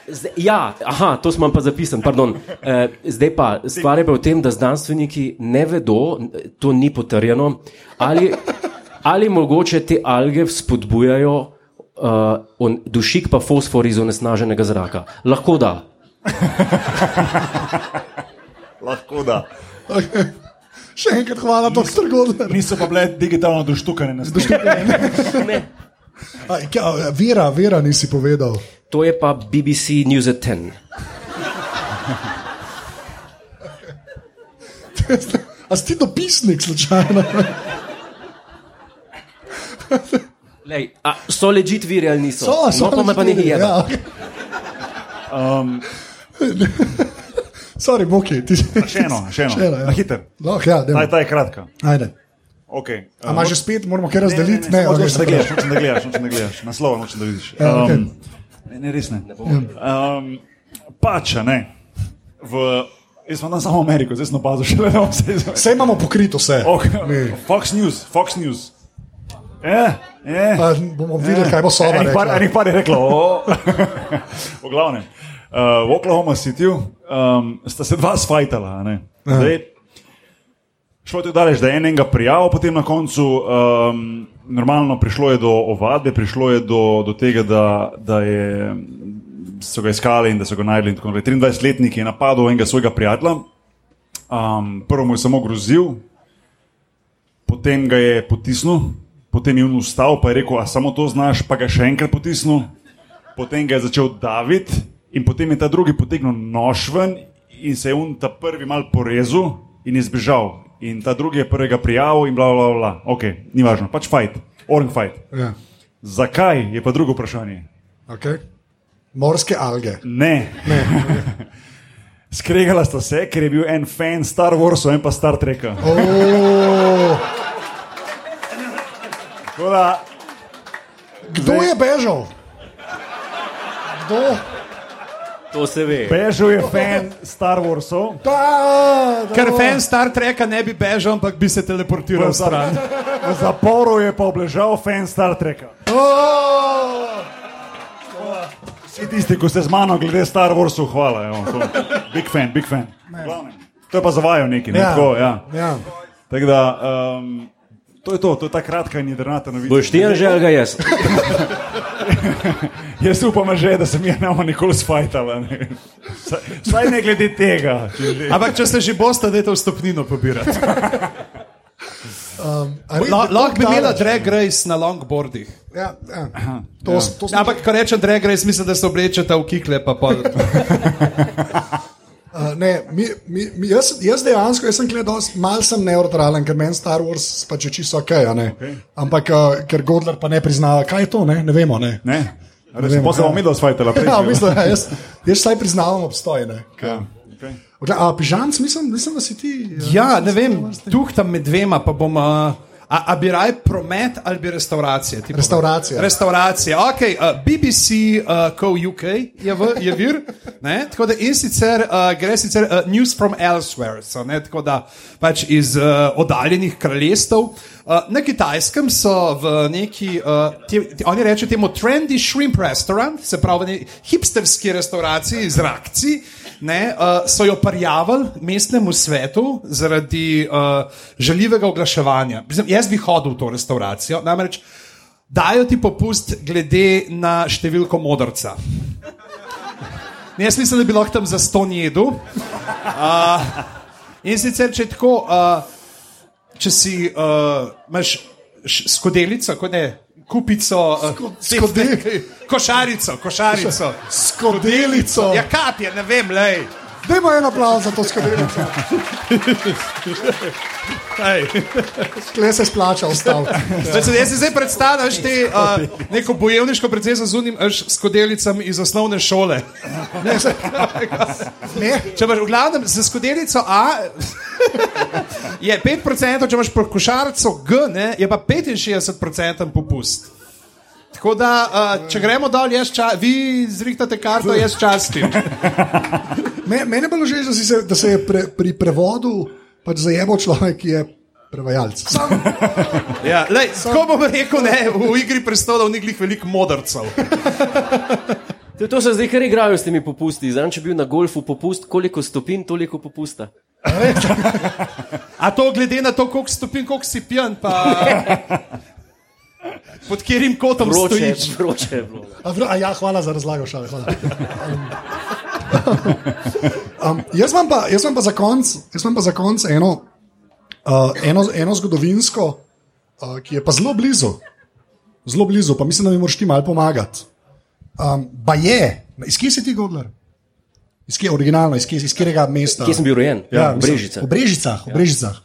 Zdaj, ja, aha, to smo pa zapisali, pardon. Eh, zdaj pa stvar je pa v tem, da znanstveniki ne vedo, to ni potrjeno, ali, ali mogoče te alge spodbujajo uh, on, dušik pa fosfor iz onesnaženega zraka. Lahko da. <laughs> Lahko da. Še enkrat hvala, doktor Godler. Niso pa bile digitalno doštukane stvari. Ne. <laughs> A, kja, Vera, Vera nisi povedal. To je pa BBC News at 10. <laughs> A si ti dopisnik slučajno? Lej, a, so ležit viri ali niso? So, so. no, pa me pa nekaj jede. Ja, okay. Um, <laughs> Sorry, Boki. Ti... še eno, še eno. Še eno, ja. Na hiter. Lahko, ja, Ta, dajmo. ta je kratka. Ajde. Okay. A imaš že spet, moramo kaj razdeliti? Ne, ne, ne, da se gledaš, pravi. nočem, da gledaš, nočem, da gledaš. Naslov nočem, da vidiš. Ja, okej. Um, ne, ne, res ne. Um, pač, a ne. V, jaz sem tam samo Ameriko, zdaj sem opazil še le na vse. Vse imamo pokrito, vse. Okay. Fox News, Fox News. Eh, eh. Pa bomo videli, kaj bo soba Enih par, enih par je reklo, o. <laughs> v glavnem. Uh, v Oklahoma Cityju um, sta se dva sfajtala. a ne. Zdaj, šlo je tako daleč, da je enega prijavil, potem na koncu um, normalno prišlo je do ovadbe, prišlo je do, do tega, da, da je, so ga iskali in da so ga najdli. in tako naprej. 23-letnik je napadel enega svojega prijatelja, um, prvo mu je samo grozil, potem ga je potisnil, potem je on vstal, je rekel, a samo to znaš, pa ga še enkrat potisnil, potem ga je začel daviti in potem je ta drugi potegnil nož ven in se je on ta prvi mal porezal in je zbežal. In ta drugi je prvega prijavil in bla bla bla. Ok, ni važno, pač fight, orange fight. Ja. Zakaj je pa drugo vprašanje? Okay. Morske alge. Ne. ne. <laughs> Skregala sta se, ker je bil en fan Star Warsa, en pa Star Treka. Oh, da, kdo je bežal? Kdo? To se ve. Bežal je fan Star Warsov. Da, da, Ker fan Star Treka ne bi bežal, ampak bi se teleportiral stran. V zaporu je pa obležal fan Star Treka. Oh, Vsi tisti, ki ste z mano glede Star Warsov, hvala. Jo, big fan, big fan. To je pa zavajal neki, ne? Ja. Tako, ja. Ja. Tako da, um, to je to, to je ta kratka in jedrnata novica. Boš ti že ali ga jaz? <laughs> Jaz upam že, da se mi je nama nikoli sfajtala. ne. Vsaj ne glede tega. če Ampak če se že boste, da je to vstopnino pobirati. <laughs> A res, La, lahko bi imela drag race na longboardih. Ja, ja. To, s- to, Ampak, ko rečem drag race, mislim, da se oblečete v kikle. Pa pol. <laughs> Uh, ne, mi, mi, mi, jaz, jaz dejansko jaz sem gledal, malo sem neutralen, ker meni Star Wars pač je čisto ok. a ne. Okej. Ampak uh, ker Godler pa ne priznava, kaj je to, ne, ne vemo. Ne. Ne? Res, vem, pa se <laughs> ja. bomo mi dosfajtala. Ja, v bistvu, ja, jaz, jaz vsaj priznavam obstoj. Ne. Ja, okay. A pižanc, mislim, mislim, da si ti. Ja, ne vem, tuh tam med dvema pa bom. Uh, a, a bi raj promet ali bi restauracije? Ti povem. Restauracija. Restauracija. Okay, uh, BBC, uh, co UK je, v, je vir. <laughs> Ne? Tako da in sicer uh, gre sicer uh, news from elsewhere, so, ne? tako da pač iz uh, oddaljenih kraljestev. Uh, na kitajskem so v neki, uh, te, te, oni rečejo temu trendy shrimp restaurant, se pravi v neki hipsterski restauraciji z rakci. Ne, uh, so jo parjavali mestnemu svetu zaradi uh, žaljivega oglaševanja. Mislim, jaz bi hodil v to restauracijo, namreč dajo ti popust glede na številko modrca. Ne, jaz mislim, da bi lahko tam za ston jedel. Uh, in sicer, če tako, uh, če si uh, imaš skodelico, kot ne. Kupico, uh, skode- košarico, košarico. Skodelico. Ja, kap je, ne vem, lej. Dajmo en aplauz za to skodelico. <laughs> Ej. Kle se splača ustaviti. Zdaj, se- jaz si zdaj predstavljam te, <laughs> uh, neko bojevniško predsedstvo z unim skodelicami iz osnovne šole. Ne, se, <laughs> ne, Če imaš v glavnem za skodelico A, je 5%, če imaš po košarico G, ne, je pa 65% popust. Tako da, uh, če gremo dol, ča, vi zrihtate karto, jaz častim. me, mene bolj že, da, se, da se je pre, pri prevodu pač zajebal človek, ki je prevajalec. <laughs> Ja, lej, tako bom rekel, ne, v igri prestolov ni glih veliko modrcev. To, to se zdaj kar igrajo s temi popusti. Zdaj, če bi bil na golfu popust, koliko stopinj, toliko popusta. <laughs> A to glede na to, koliko stopinj, koliko si pijan, pa <laughs> pod katerim kotom Vroče, stojiš. vroče je bilo. a, vr- a ja, hvala za razlago, šale. Hvala. <laughs> Um, jaz imam pa, jaz imam pa za konc, jaz imam pa za konc eno, uh, eno, eno zgodovinsko, uh, ki je pa zelo blizu. Zelo blizu, pa mislim, da mi moraš ti malo pomagati. Um, ba je, iz kje si ti, Godler? Iz kje, originalno, iz, kje, iz katerega mesta? Kje sem bil rojen? Ja, v mislim, Brežicah. V Brežicah. V Brežicah.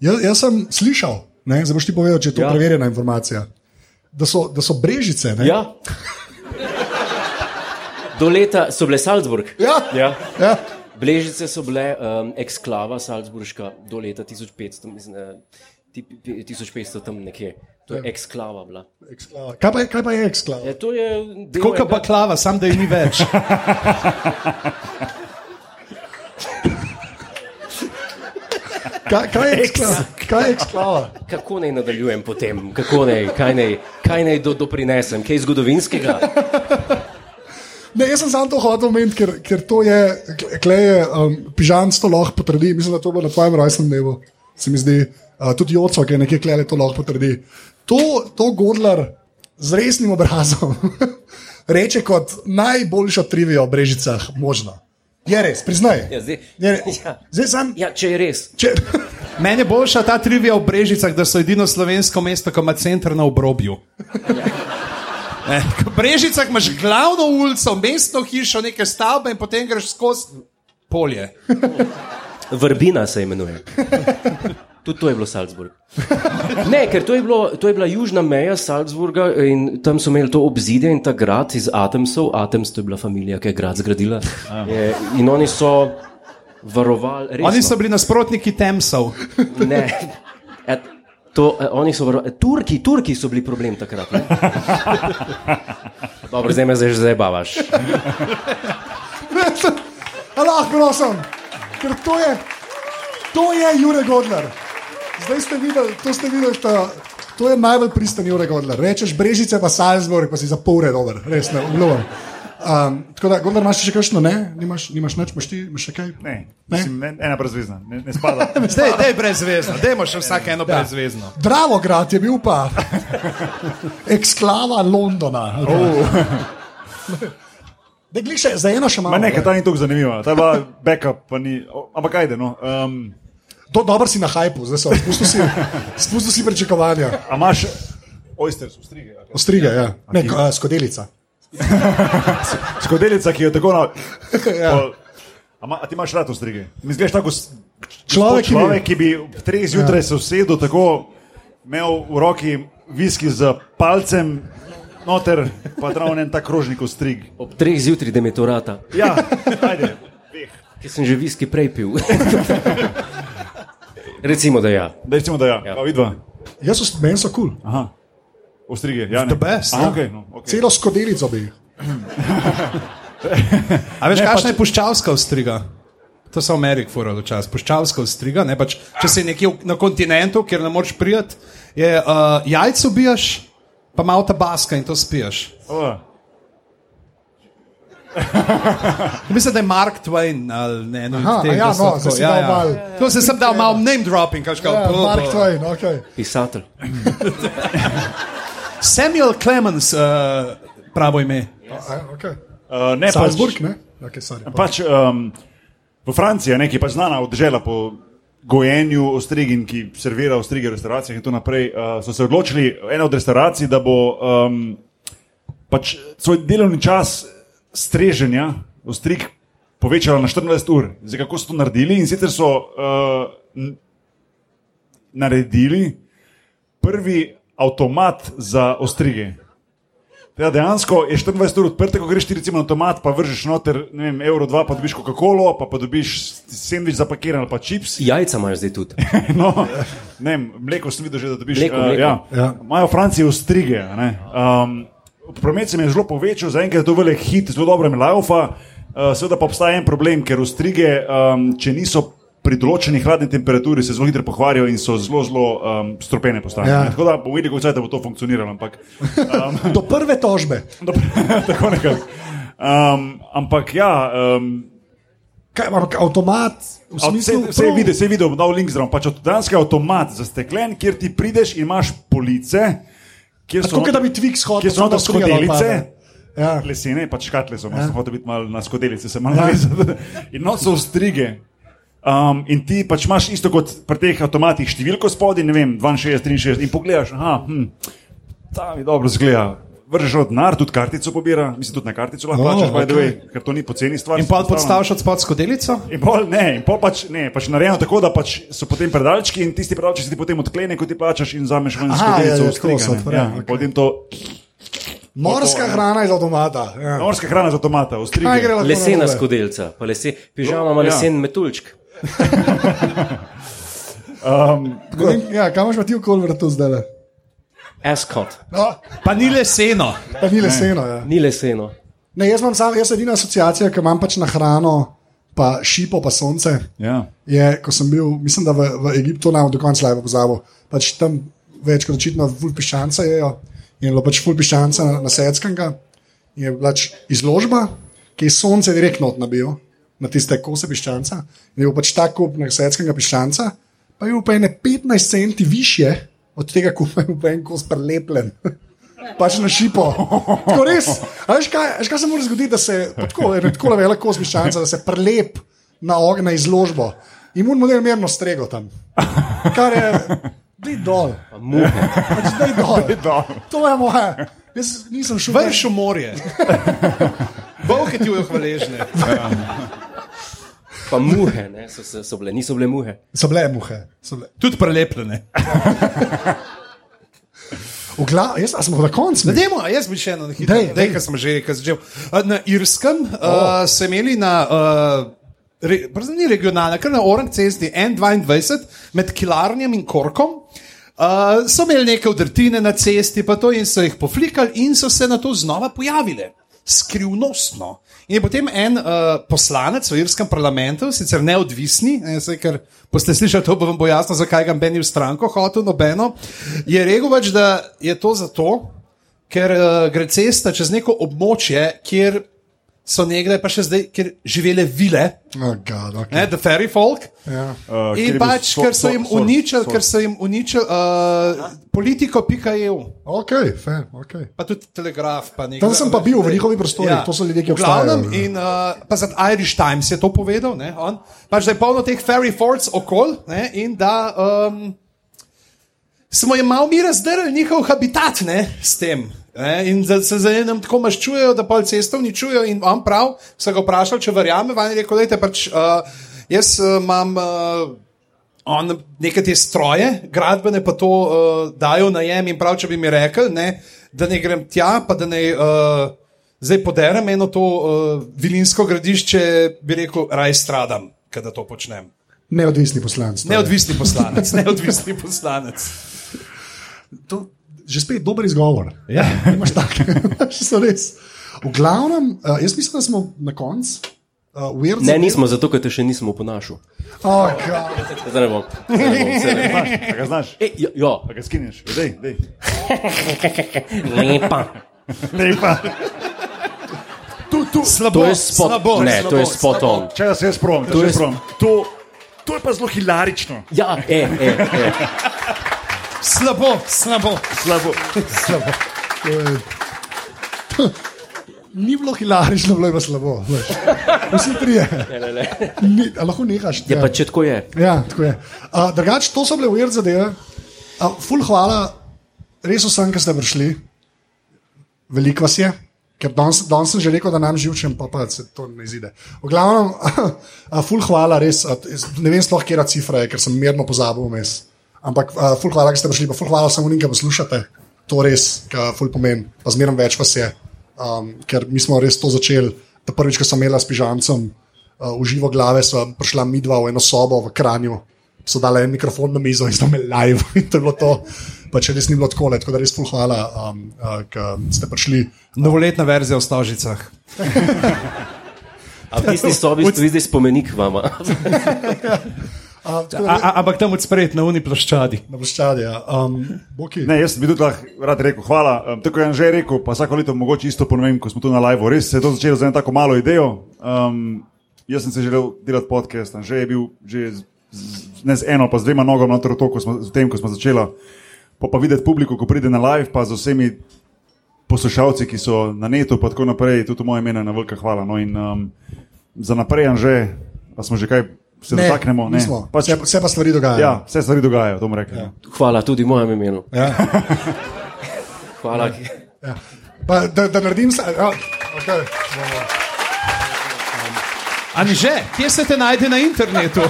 Jaz, jaz sem slišal, ne, zdaj boš ti povedal, če je to ja. Ja. preverjena informacija, da so, da so Brežice. Ne, Ja. Do leta so bile Salzburg. Ja. Ja. Ja. Bležice so bile um, eksklava Salzburška do leta 1500, mislim, eh, ti- pi- 1500 tam nekje. To je eksklava bila. Eksklava. Kaj pa, je- kaj pa je eksklava? Ja, to je del Kot baklava, sam da je ni več. <laughs> Kaj, kaj je eksklava? Kaj je eksklava? Kako naj nadaljujem potem, kako naj, kaj naj, kaj naj do, doprinesem, kaj zgodovinskega? Ne, jaz sem samo to hotel omeniti, ker, ker to je, kleje, um, pižam to lahko potrdi. Mislim, da to bo na tvojem rojstnem dnevu. Se mi zdi, uh, tudi Joco, ki je nekje kleje, to lahko potrdi. To, to Godler z resnim obrazom <laughs> reče kot najboljšo trivijo v Brežicah možno. Je res, priznaj. Ja, zdaj, Je res. ja, Zdaj sem. ja, če je res. Če, <laughs> Meni je boljša ta trivija v Brežicah, da so edino slovensko mesto, ki ima center na obrobju. Ne, v Brežicah imaš glavno ulico, mestno hišo, neke stavbe in potem greš skozi polje. Vrbina se imenuje. Tudi to je bilo Salzburg. Ne, ker to je, bilo, to je bila južna meja Salzburga in tam so imeli to obzidje in ta grad iz Atemsov. Atems to je bila familija, ki je grad zgradila. Je, in oni so varovali. Resno. Oni so bili nasprotniki Temsov. Ne. E, <laughs> to, e, oni so varovali. Turki, Turki so bili problem takrat. Ne? <laughs> Dobro, zdaj me zdaj že zabavaš. Allah, prosim, ker to je, to je Jure Godler. Zdaj ste videli, to ste videli, ta, to je najbolj pristen Jure Godler. Rečeš Brežice, pa Salzburg, pa si za pol ure dober, res ne, obljubim. Um, tako da, Gondar, imaš še kakšno, ne? Nimaš, nimaš nič, imaš ti, imaš še kaj? Ne, mislim, ne, ena brezvezna, ne, ne spada. <laughs> Zdaj, dej brezvezno, dajmo še vsak eno brezvezno. Dravograd je bil pa <laughs> eksklava Londona. Da, glej še, za eno še malo. Ma nekaj, ta ni tako zanimiva, ta je bila backup, pa ni, ampak ajde, no. Um, To dobro si na hajpu, zdaj so spustil si, <laughs> spustil si pričakovanja. a imaš oysters, ostrige? ali? Ostrige, ja. Ne, ko- a, skodelica. <laughs> Skodelica, ki jo tako na... Ja. Pol- A, ma, a ti imaš rad ostrige? Mi zgledaš tako Človek, človek, ki bi v treh zjutraj se usedel, tako imel v roki viski z palcem, noter pa ravno en tak krožnik ostrig. Ob treh zjutraj, da mi to rata, Ja, ajde. ki sem že viski prej pil. <laughs> Recimo, da ja. Da recimo, da ja. Ja. ja. Vidva. Jaz so, meni so kul. Cool. Aha. Ostrige, ja. The Ne. best, Aha, ja. okay, no, okay. Celo skodelico bi. A veš, Ne, kakšna pač- je puščavska ostriga? To so Ameriki furali včasih. Puščavska ostriga, ne pač, če si nekje na kontinentu, kjer ne moreš priti, je uh, jajce ubijaš, pa malo tabaska in to spijaš. O, <laughs> Mislim, da je Mark Twain ali ne. No, Aha, teh, ja, no, tako- zdaj si dal malo. To se sem dal malo name dropping, kaj Ja, škal. Mark Twain, okay. Pisatelj. <laughs> Samuel Clemens, uh, pravo ime. A, okay. Uh, ne, Salzburg, pač, ne? Okay, sorry. pač um, v Franciji je nekaj pač znana odžela po gojenju ostrigin, ki servira ostrige v restauracijah in tako naprej. Uh, so se odločili, ena od restauracij, da bo um, pač svoj delovni čas streženja ostrig povečala na 24 ur. Zdaj, kako so to naredili? In sicer so uh, naredili prvi avtomat za ostrige. Ja, dejansko je 24 ur odprte, ko greš ti recimo na avtomat, pa vržeš noter, ne vem, evro dva, pa dobiš Coca-Colo, pa, pa dobiš sendvič zapakiran ali pa čips. <laughs> Jajca imaš zdaj tudi. <laughs> No, ne vem, mleko sem videl že, da dobiš. Mleko, eh, mleko. ja. Ja. Imajo v Franciji ostrige. a ne. Um, promet se mi je zelo povečal, zaenkrat je to velik hit, zelo dobro mi laufa. Uh, seveda pa obstaja en problem, ker ostrige, um, če niso pri določeni hladni temperaturi, se zelo hitro pokvarijo in so zelo, zelo um, stropene postanejo. Ja. Ja. Tako da bomo videli, kako bo to funkcioniralo. Ampak, um, <laughs> Do prve tožbe. <laughs> Dobro, <laughs> tako nekako. Um, ampak ja, um, Kaj, ampak avtomat, v vse je videl, vse je videl, bom dal link zraven. Pač dejansko je avtomat zasteklen, kjer ti prideš in imaš police, kjer so, da Twix hodil, kjer so noter skodelice. Ja. Lesene, pač škatle so, ja. sem hotel biti malo na skodelice, se malo navezati. In not so strige. Um, in ti pač imaš isto kot pri teh avtomatih številko spodaj, ne vem, 62, 63, in pogledaš, aha, hm, ta mi dobro zgleda. Vržeš od denar, tudi kartico pobira, mislim, tudi na kartico lahko Oh, plačaš, by the way, ker to ni poceni stvar. In pa podstaviš od spod skodelico? In pol, ne, in pol pač, ne, pač narejeno tako, da pač so potem predalčki in tisti predalčki se ti potem odklene, ko ti plačaš in zameš ven Aha, skodelico ja, ja, odpre, Ja, in potem to Morska hrana iz avtomata. Ja. morska hrana za tomata, v strige. Kaj gre lahko Lesena narobe? skodelica, pa lese, pižama ima Ja. lesen metuljčk. Um, Tako Ja, kam imaš pa ti okoli vrtu zdaj? Ascot, No, Pa ni leseno. pa ni leseno. Ja. ni leseno. Ne, jaz imam sam, jaz edina asociacija, ki imam pač na hrano, pa šipo, pa sonce. ja. Je, ko sem bil, mislim, da v, v Egiptu, ne do konca lajva pozabil, pač tam več kot očitno ful piščanca jejo in je bilo pač ful piščanca na, na Sedskenga. In je pač izložba, ki je sonce direktno nabil na tiste kose piščanca. In je bil pač tak kup na Sedskenga piščanca, pa je bil pa ene 15 centi više od tega, ko je bil pa en kos prelepljen. <laughs> Pač na šipo. Tako res. A Veš kaj, veš, kaj se mora zgoditi, da se tako, tako velik kos piščanca, da se prelep na ogenj, na izložbo. In mu model merno strego tam. Kar je, dej dol. Pač dej dol. To je moje. Jaz nisem šel. Vrš v morje. <laughs> Bog je ti v hvaležne. <laughs> Pa muhe, ne, so, so, so bile, niso bile muhe. So bile muhe. So bile. Tudi prelepljene. V glavu, jaz a smo na koncu. Da, dajmo, a jaz bi še eno na hitro. Dej, kar sem že rekel. Na Irskem oh. uh, so imeli na. Uh, Re, ni regionalna, kar na Orang cesti N22 med Kilarnjem in Korkom. Uh, so imeli neke udrtine na cesti, pa to in so jih poflikali, in so se na to znova pojavile, skrivnostno. In je potem en uh, poslanec v irskem parlamentu, sicer neodvisni, ne, saj, ker boste slišali, to bo vam bo jasno, zakaj ga meni v stranko hotel nobeno, je rekel pač, da je to zato, ker uh, gre cesta čez neko območje, kjer so nekdaj pa še zdaj, ker živele vile, Oh, God, okay. ne, the fairy folk. ja. Uh, kjer je In pač, so- ker so jim uničili, ker so jim uničili uh, politiko.eu, Ok, fair, ok. pa tudi telegraf. Pa nekaj- Tam sem pa bil v njihovih prostorih, to so ljudje, ki v glavnem, obstajajo. In uh, pa za Irish Times je to povedal, ne, on, pač, da je polno teh fairy forts okol ne, in da um, smo jim malo mi razdrli njihov habitat ne, s tem. Ne, in da se za enem tako maščujejo, da pol cesto uničujejo. In on prav, so ga vprašali, če verjame, van je rekel, da pač, uh, jaz uh, imam. Uh, On neke te stroje, gradbene pa to uh, dajo na jem in prav, če bi mi rekel, ne, da ne grem tja, pa da ne uh, zdaj poderem eno to uh, vilinsko gradišče, bi rekel, raj stradam, kada to počnem. Neodvisni poslanci. Neodvisni poslanec, <laughs> neodvisni poslanec. To, že spet dober izgovor. Ja. <laughs> Imaš take, so <laughs> res. V glavnem, uh, jaz mislim, da smo na koncu. Uh, weird Ne, zadev- nismo, zato ker te še nismo oponašal. Oh, God. Zdaj ne bom. Zdaj <laughs> ga znaš? E, ja, ja, A ga skineš? Dej, dej. lepa. Lepa. Tu, tu, slabo, To je spot, slabo, ne, slabo, to je spot slabo. on. Če se jaz prom, To to, je- to, to je pa zelo hilarično. Ja, e, e, e. Slabo, slabo. Slabo. Je- Ni bilo hilarično, bilo je pa slabo. veš. Vsi trije. Ni, a lahko nehaš. Ja, pa če tako je. Ja, tako je. Uh, Drugač, to so bile weird zadeve. Uh, ful hvala, res vsem, ki ste prišli. Veliko vas je, ker danes, danes sem že rekel, da nam živčem, pa, pa se to ne izide. V glavnem, <laughs> uh, ful hvala, res. Uh, ne vem sploh, cifra je, ker sem mirno pozabil vmes. Ampak uh, ful hvala, ki ste prišli, pa ful hvala samo unim, ki poslušate. To res, ki ful pomeni, pa zmerno več vas je. Um, ker mi smo res to začeli. Ta prvič, ko sem imela s pižamcem, uh, v živo glave, so prišla midva v eno sobo v Kranju, so dali en mikrofon na mizo in imeli live. <laughs> In to je bilo to. Pa če res ni bilo tako, tako da res ful hvala, um, uh, ker ste prišli. Novoletna verzija v Stožicah. A v tisti sobi stoji zdaj spomenik vama. <laughs> A, da, a, ampak tam odspred na uni ploščadi. na ploščadi. Ja. Um, Boki. Ne, jaz bi tudi rad rekel hvala. Um, tako je že rekel, pa vsako leto mogoče isto ponovim, ko smo tu na live. Res se je to začelo z eno tako malo idejo. Um, jaz sem se želel delati podcast, že je bil že z, z, ne z eno, pa z dvema nogama noter v to, ko smo, v tem, ko smo začeli. Pa, pa videti publiko, ko pride na live, pa z vsemi poslušalci, ki so na netu, pa tako naprej, tudi moje ime je na velika hvala. No, in um, za naprej, že, a smo že kaj se Ne, dotaknemo. Ne, nismo. pač, Vse, vse pa stvari dogajajo. ja, vse stvari dogajajo, to bomo rekli. Ja. Hvala tudi mojem imenu. Ja. <laughs> Hvala. Ja. Pa, da, da naredim se. Ja, okay. Ani že, kje se te najde na internetu? <laughs>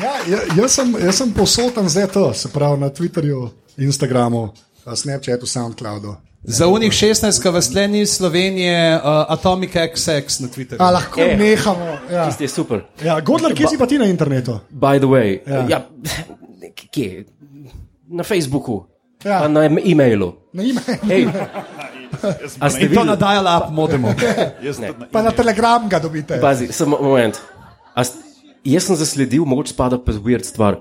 ja, ja- jaz, sem, jaz sem posoten zdaj to, se pravi na Twitterju, Instagramu, Snapchatu, Soundcloudu. Za unih 16, ki vas tle ni iz Slovenije, uh, Atomic XX na Twitterju. A lahko Eh. nehamo. Ja. Tisti je super. Ja, Godler, kje si pa ti na internetu? By the way, Ja. ja. Kje? Na Facebooku, Ja. pa na em- e-mailu. Na. Hej, a ste In to na dial-up <laughs> na- Pa na Telegram ga dobite. Pazi, samo moment. A st- Jaz sem zasledil, mogoče spada pa weird stvar.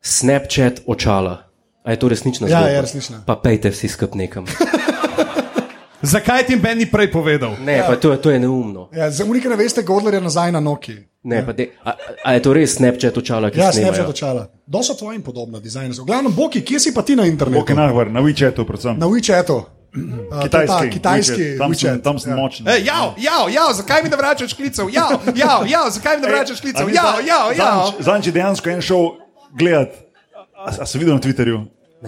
Snapchat očala. A je to resnična Ja, zgodba? je resnična. Pa pejte vsi skup nekam. <laughs> Zakaj ti Ben ni prej povedal? Ne, ja. pa to je, to je neumno. Ja, za unike ne veste, Godler je nazaj na Noki. Ne, pa de, a, a je to res Snapchat očala, ki Ja, snemajo? Snapchat očala. Do so tvojim podobna dizajnerja. V glavnem, Boki, kje si pa ti na internetu? Ok, nahvar, na WeChatu predvsem. Na WeChatu. <clears throat> Uh, Kitajski, kitajski WeChat, tam, sem, WeChat. tam sem Ja. močen. Ej, ja, ja, ja, zakaj mi ne vračaš klicev? Ja, ja, ja, zakaj mi ne vračaš klicev? Ja, ja, ja. Zanj je dejansko en šel gledat, a, a si videl na Twitterju.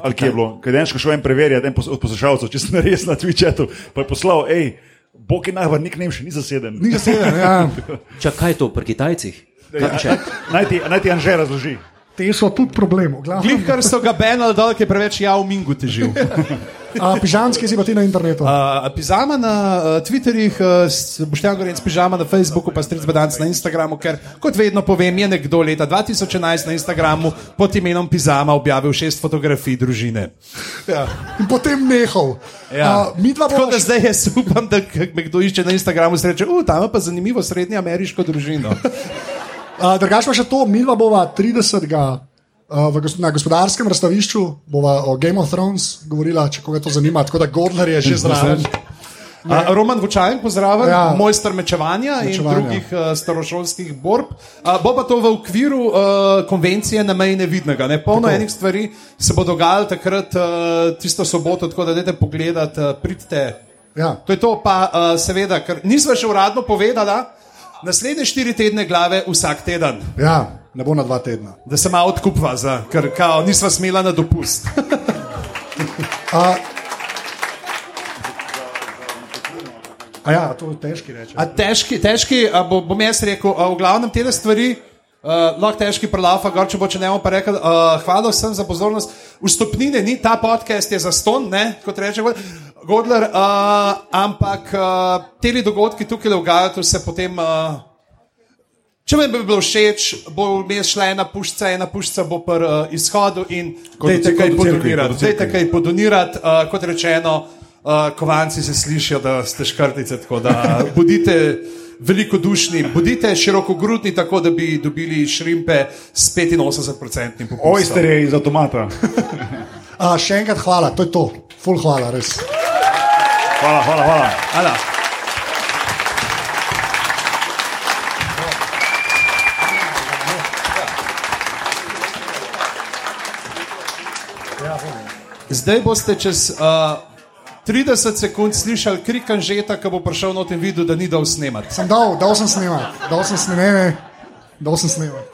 Ali kje je bilo? Ker je dejansko šel en preverjati, en od poslušalcev, če sem <laughs> res na WeChatu, pa je poslal, hej, Bog je najvar, nik nem še ni zaseden. Ni zaseden, ja. <laughs> Čakaj to pri Kitajcih. Kaj, naj ti Anže razloži. Te so tudi problem. Glih, kar so ga benali dol, ki je preveč ja v Mingu težil. <laughs> A, Pižanski si pa ti na internetu. Uh, pizama na uh, Twitterjih, uh, Boštjan Gorenc, pižama na Facebooku, pa Stric Badanc na Instagramu, ker kot vedno povem, je nekdo leta 2011 na Instagramu pod imenom Pizama objavil šest fotografij družine. Ja. In potem nehal. Ja. A, mi dva Tako da zdaj jaz upam, da me kdo išče na Instagramu, se reče, uh, tam pa zanimivo srednje ameriško <laughs> družino. Drugač pa še to, mi bova 30. Uh, v, na gospodarskem razstavišču bova o Game of Thrones govorila, če koga to zanima, tako da Godler je že zraven. A, Roman Vučajn, pozdravljen, Ja. mojster mečevanja, mečevanja in drugih uh, starošolskih borb. A, bo pa to v okviru uh, konvencije na meji nevidnega. Ne? Polno Tako. enih stvari se bo dogajalo takrat, uh, tisto soboto, tako da dajte pogledati, uh, pridite. Ja. To je to, pa uh, seveda, ker nismo še uradno povedali, naslednje štiri tedne glave vsak teden, ja, ne bo na dva tedna. da se malo odkupva, za, ker kao, nismo smela na dopust. <laughs> A, a ja, to je težki reči. A težki, težki a bo, bom jaz rekel, a v glavnem te stvari. Uh, lahko težki prelava, gor če bo če ne bomo pa rekel, uh, hvala vsem za pozornost. Vstopnine ni, ta podcast je za ston, ne, kot reče Godler, uh, ampak uh, te dogodki tukaj v Gajatu se potem. Uh, Če mi bi bilo všeč, bo vmes šla ena puščica, ena puščica bo pri uh, izhodu in dajte kaj podonirati. Dajte kaj podonirati, uh, kot rečeno, uh, kovanci se slišijo, da ste škrtice, tako da bodite velikodušni, bodite širokogrudni, tako da bi dobili šrimpe s 85-odstotnim popustom. Oyster je iz avtomata. A, še enkrat hvala, to je to. Ful hvala, res. Hvala, hvala, hvala. Ala. Zdaj boste čez uh, 30 sekund slišali krik Anžeta, ki bo prišel not in videl, da ni dal snemati. Sem dal, dal sem snemati, dal sem snemati, dal sem snemati.